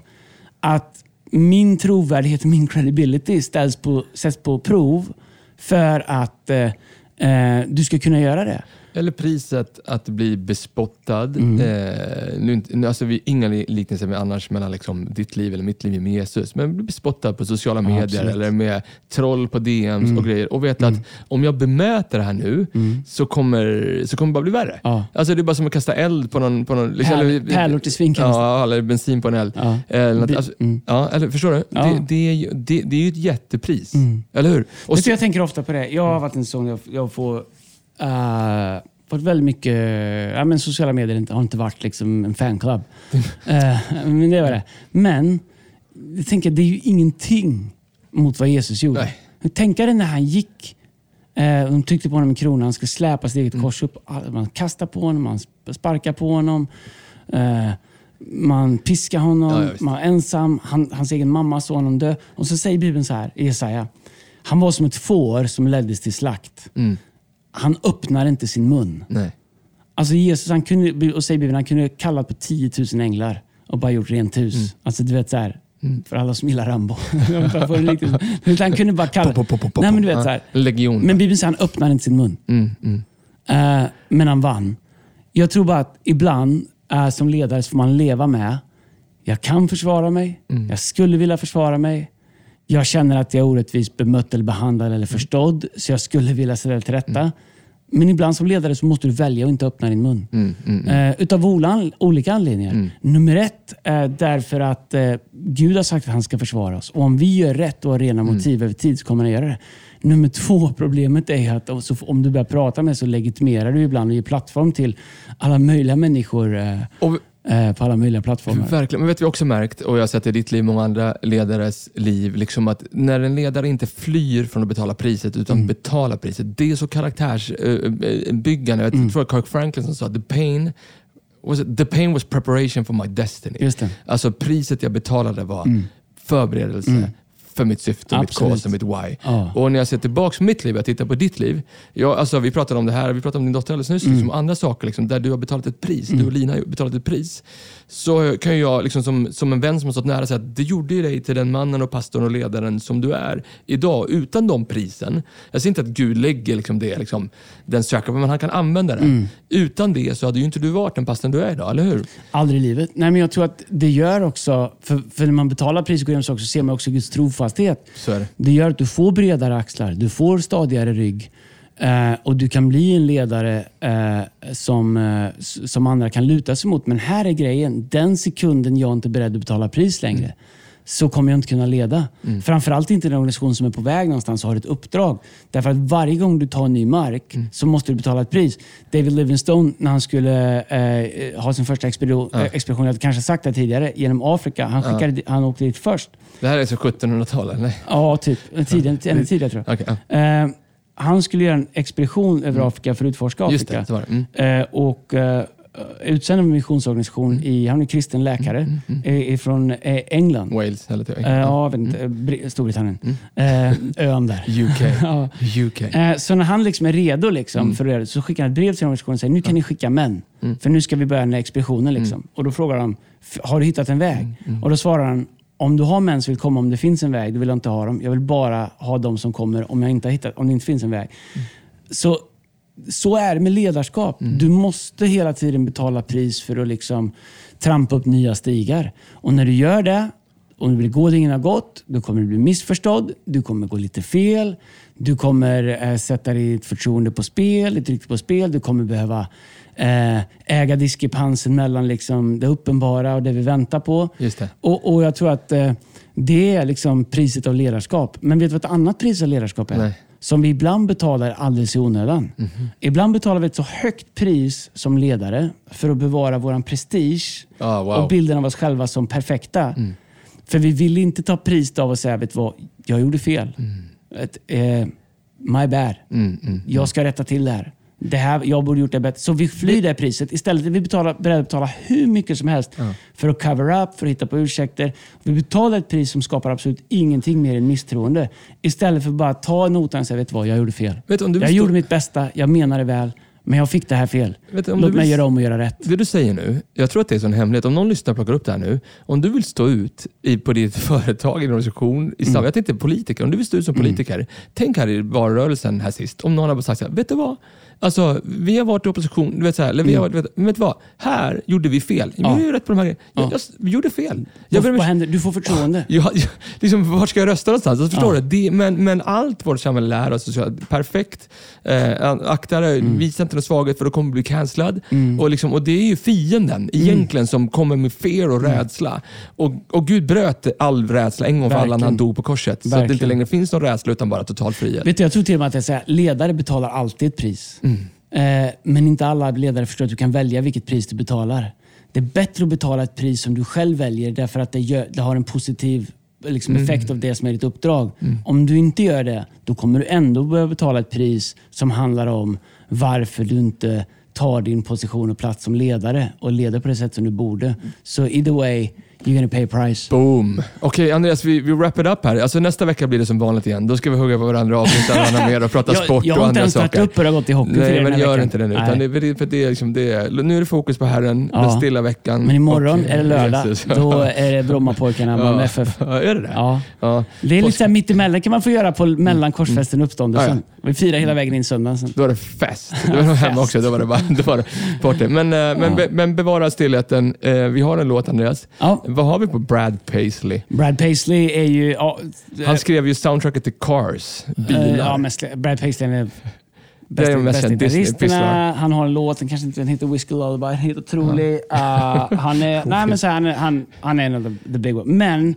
att min trovärdighet och min credibility ställs på, sätts på prov för att eh, eh, du ska kunna göra det. Eller priset att bli bespottad. Mm. Eh, nu, nu, alltså vi, inga li- liknelser med annars mellan liksom ditt liv eller mitt liv med Jesus, men bli bespottad på sociala medier absolut. Mm. eller med troll på DMs och grejer. Och veta att om jag bemöter det här nu så, kommer, så kommer det bara bli värre. Ja. Alltså det är bara som att kasta eld på någon... På någon liksom, Pärl- eller- pärlor till svinkast. Ja, eller bensin på en eld. Ja. Eller något, alltså, mm. ja, eller, förstår du? Ja. Det, det, är ju, det, det är ju ett jättepris. Eller hur? Och så, jag tänker ofta på det. Jag har varit en sån, jag, jag får... Uh, fått väldigt mycket... Ja, men sociala medier har inte varit liksom en fanclub. [laughs] Eh, men det var det. Men jag tänker, det är ju ingenting mot vad Jesus gjorde. Tänk dig när han gick. Eh, de tryckte på honom med kronan, han skulle släpa sitt eget Mm. kors upp. Man kastar på honom, man sp- sparkar på honom. Eh, man piskar honom, Ja, man är ensam. Han, hans egen mamma såg honom dö. Och så säger Bibeln så här i Jesaja. Han var som ett får som leddes till slakt. Mm. Han öppnar inte sin mun. nej. Alltså Jesus, han kunde, och säger Bibeln, han kunde kallat på 10 000 änglar och bara gjort rent hus. Mm. Alltså du vet så här, för alla som gillar Rambo. [laughs] Han kunde bara kalla... Pop, pop, pop, pop, Nej men du vet så här. legion. Men Bibeln säger han öppnar inte sin mun. Mm, mm. Eh, men han vann. Jag tror bara att ibland eh, som ledare så får man leva med, jag kan försvara mig, Mm. jag skulle vilja försvara mig. Jag känner att jag är orättvist bemött eller behandlad eller förstådd, så jag skulle vilja ställa till rätta. Men ibland som ledare så måste du välja att inte öppna din mun. Mm, mm, Eh, utav olika anledningar. Nummer ett är därför att eh, Gud har sagt att han ska försvara oss. Och om vi gör rätt och har rena motiv över tid så kommer han göra det. Nummer två, problemet är att om- du börjar prata med så legitimerar du ibland och ger plattform till alla möjliga människor eh, Och på alla möjliga plattformar. Verkligen, men vet vi också märkt, och jag har sett det i ditt liv, många andra ledares liv, liksom att när en ledare inte flyr från att betala priset utan Mm. betalar priset. Det är så karaktärsbyggande. Jag Mm. tror var Kirk Franklin som sa the pain, was the pain was preparation for my destiny. Just det. Alltså priset jag betalade var förberedelse för mitt syfte, mitt Absolut. cause och mitt why. Ja. Och när jag ser tillbaka på mitt liv, jag tittar på ditt liv. Jag, alltså, vi pratade om det här, vi pratade om din dotter alldeles nyss, Mm. liksom, andra saker liksom, där du har betalat ett pris, du och Lina har betalat ett pris. Så kan jag liksom, som, som en vän som har stått nära säga att det gjorde ju dig till den mannen och pastorn och ledaren som du är idag. Utan de prisen, jag säger inte att Gud lägger liksom det, liksom, den söker, men han kan använda det. Mm. Utan det så hade ju inte du varit den pastorn du är idag, eller hur? Aldrig i livet. Nej, men jag tror att det gör också, för, för när man betalar pris och så ser man också Guds trofasthet. Är det. Det gör att du får bredare axlar, du får stadigare rygg eh, och du kan bli en ledare eh, som, eh, som andra kan luta sig mot. Men här är grejen, den sekunden jag inte är beredd att betala pris längre så kommer jag inte kunna leda. Framförallt inte en organisation som är på väg någonstans och har ett uppdrag. Därför att varje gång du tar ny mark så måste du betala ett pris. David Livingstone, när han skulle eh, ha sin första expedition, eh, expedition, jag hade kanske sagt det tidigare, genom Afrika. Han, skickade, di- han åkte dit först. Det här är så 1700-tal, eller? Ja, typ. Tiden, ännu tidigare tror jag. Okej, ja. Eh, han skulle göra en expedition över Afrika för att utforska Afrika. det, var det. Mm. Eh, och, eh, utsänd av en missionsorganisation. I, han är kristen läkare mm. från eh, England. Wales eller till Uh, ja, jag vet inte, mm. Storbritannien. Mm. Ön där. [laughs] UK. [laughs] ja. UK. Så när han liksom är redo liksom, mm. för det, så skickar han ett brev till organisationen och säger nu kan ni skicka män. Mm. För nu ska vi börja den här expeditionen. Liksom. Mm. Och Då frågar de, har du hittat en väg? Och Då svarar han, om du har män som vill komma om det finns en väg, då vill jag inte ha dem. Jag vill bara ha de som kommer om, jag inte har hittat, om det inte finns en väg. Så så är det med ledarskap. Mm. Du måste hela tiden betala pris för att liksom trampa upp nya stigar. Och när du gör det, och du vill gå där ingen har gått, då kommer du bli missförstådd. Du kommer gå lite fel. Du kommer äh, sätta ditt förtroende på spel, ditt rykte på spel. Du kommer behöva äh, äga diskrepansen mellan liksom det uppenbara och det vi väntar på. Just det. Och, och jag tror att äh, det är liksom priset av ledarskap. Men vet du vad ett annat pris av ledarskap är? Nej som vi ibland betalar alldeles i onödan. Mm. Ibland betalar vi ett så högt pris som ledare för att bevara vår prestige oh, wow. och bilden av oss själva som perfekta. Mm. För vi vill inte ta pris av och säga, vet vad, jag gjorde fel. Mm. Ett, eh, my bad. Mm, mm, jag ska rätta till det här det här, jag borde gjort det bättre. Så vi flyr det priset. Istället är vi betala, beredda att betala hur mycket som helst ja. för att cover up, för att hitta på ursäkter. Vi betalar ett pris som skapar absolut ingenting mer än misstroende. Istället för att bara ta notan och säga, vet du vad, jag gjorde fel. Vet, jag stå... gjorde mitt bästa, jag menade väl. Men jag fick det här fel. Vet, Låt mig vill... göra om och göra rätt. Det du säger nu, jag tror att det är en hemlighet. Om någon lyssnar och plockar upp det här nu. Om du vill stå ut i, på ditt [laughs] företag, i din organisation, i mm. jag tänkte politiker. Om du vill stå ut som mm. politiker. Mm. Tänk här i valrörelsen här sist. Om någon har sagt så här, vet du vad? Alltså, vi har varit i opposition, du vet, så här, eller vi har mm. varit, vet, vet vad? Här gjorde vi fel. Vi har ju rätt på de här grejerna. Jag, jag, vi gjorde fel. Jag, vad, vad händer? Du får förtroende. Ja, [laughs] liksom, vart ska jag rösta någonstans? Alltså, förstår ja. du? Det, men, men allt vårt samhälle lär oss, så, perfekt. Eh, akta dig, mm. visa inte någon svaghet för då kommer du bli cancellad. Mm. Och, liksom, och det är ju fienden mm. egentligen som kommer med fear och mm. rädsla. Och, och Gud bröt all rädsla en gång för alla när han dog på korset. Verkligen. Så att det inte längre finns någon rädsla utan bara total frihet. Vet du, jag tror till och med att jag säger, ledare betalar alltid ett pris. Mm. Eh, men inte alla ledare förstår att du kan välja vilket pris du betalar. Det är bättre att betala ett pris som du själv väljer därför att det, gör, det har en positiv liksom, mm. effekt av det som är ditt uppdrag. Mm. Om du inte gör det, då kommer du ändå behöva betala ett pris som handlar om varför du inte tar din position och plats som ledare och leder på det sätt som du borde. Så either way, You're gonna pay a price. Boom. Okej okay, Andreas, vi, vi wrap it up här. Alltså, nästa vecka blir det som vanligt igen. Då ska vi hugga på varandra, avsluta varandra mer och prata jag, sport jag och andra saker. Jag har inte ens upp hur det har gått i hockey Nej, men gör veckan. inte det nu. Utan det, för det är liksom, det är, nu är det fokus på Herren, ja. den stilla veckan. Men imorgon och, är det lördag. Jesus. Då är det Brommapojkarna, Malmö FF. Ja, är det det? Ja. ja. Det är lite såhär mittemellan kan man få göra på mellan korsfesten och uppståndelsen. Ja, vi firar hela vägen in söndagen Då var det fest. Det var [laughs] hemma också. Då var det bara, då var det party. Men, eh, men, be, men bevara stillheten. Eh, vi har en låt Andreas. Vad har vi på Brad Paisley. Brad Paisley är ju... Ja, Han skrev ju soundtracket till Cars, bilar. ja, mest, Brad Paisley är bästa, bästa gitarristerna. Han har en låt, den kanske inte den heter Whiskey Lullaby, den helt otrolig. Uh, han är, [laughs] nej, men så han, han, han är en av the, the big one. Men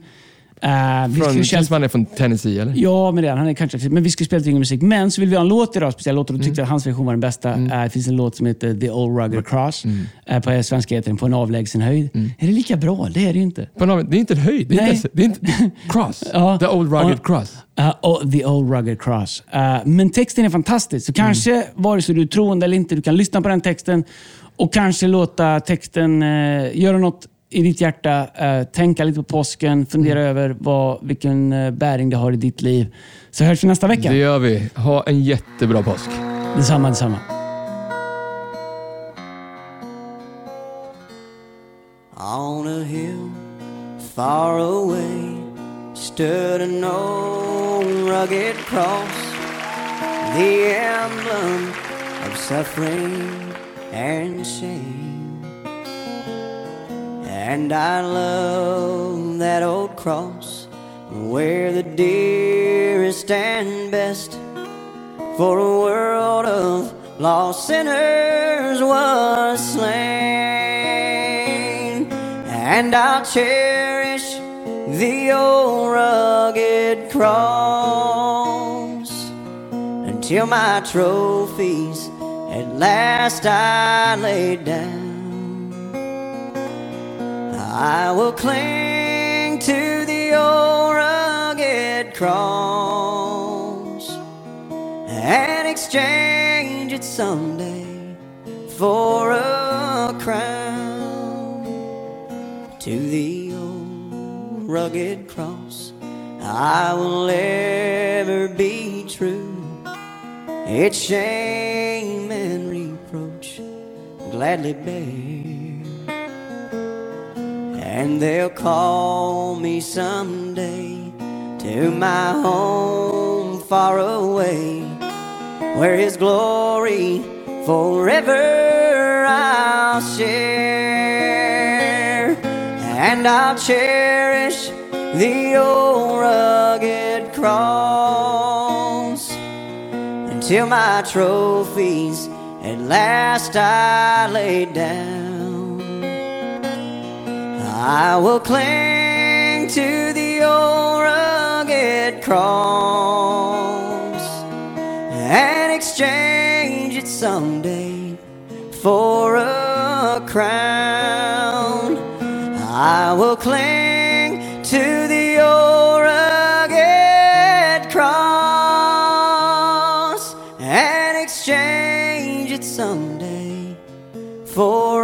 Uh, vi från, känns som han är från Tennessee eller? Ja, men det är han. är kanske, men vi ska spela lite musik. Men så vill vi ha en låt idag, speciell låt. Och då tyckte mm. att hans version var den bästa. Mm. Uh, det finns en låt som heter The Old Rugged Cross. Mm. Uh, på svenska heter den På en avlägsen höjd. Mm. Är det lika bra? Det är det ju inte. På en det är inte en höjd. Det är, inte, det är inte, cross. [laughs] the Old Rugged Cross. Uh, the Old Rugged Cross. Men texten är fantastisk. Så kanske, mm. vare sig du är troende eller inte, du kan lyssna på den texten och kanske låta texten göra något i ditt hjärta, eh, tänka lite på påsken, fundera mm. över vad, vilken eh, bäring det har i ditt liv. Så hörs vi nästa vecka. Det gör vi. Ha en jättebra påsk. Detsamma, detsamma. On a hill far away stood an old rugged cross The emblem of suffering and shame And I love that old cross where the dearest and best for a world of lost sinners was slain. And I'll cherish the old rugged cross until my trophies at last I laid down. I will cling to the old rugged cross and exchange it someday for a crown to the old rugged cross. I will ever be true. Its shame and reproach gladly bear. And they'll call me someday to my home far away, where His glory forever I'll share. And I'll cherish the old rugged cross until my trophies at last I lay down. I will cling to the old rugged cross and exchange it someday for a crown. I will cling to the old rugged cross and exchange it someday for.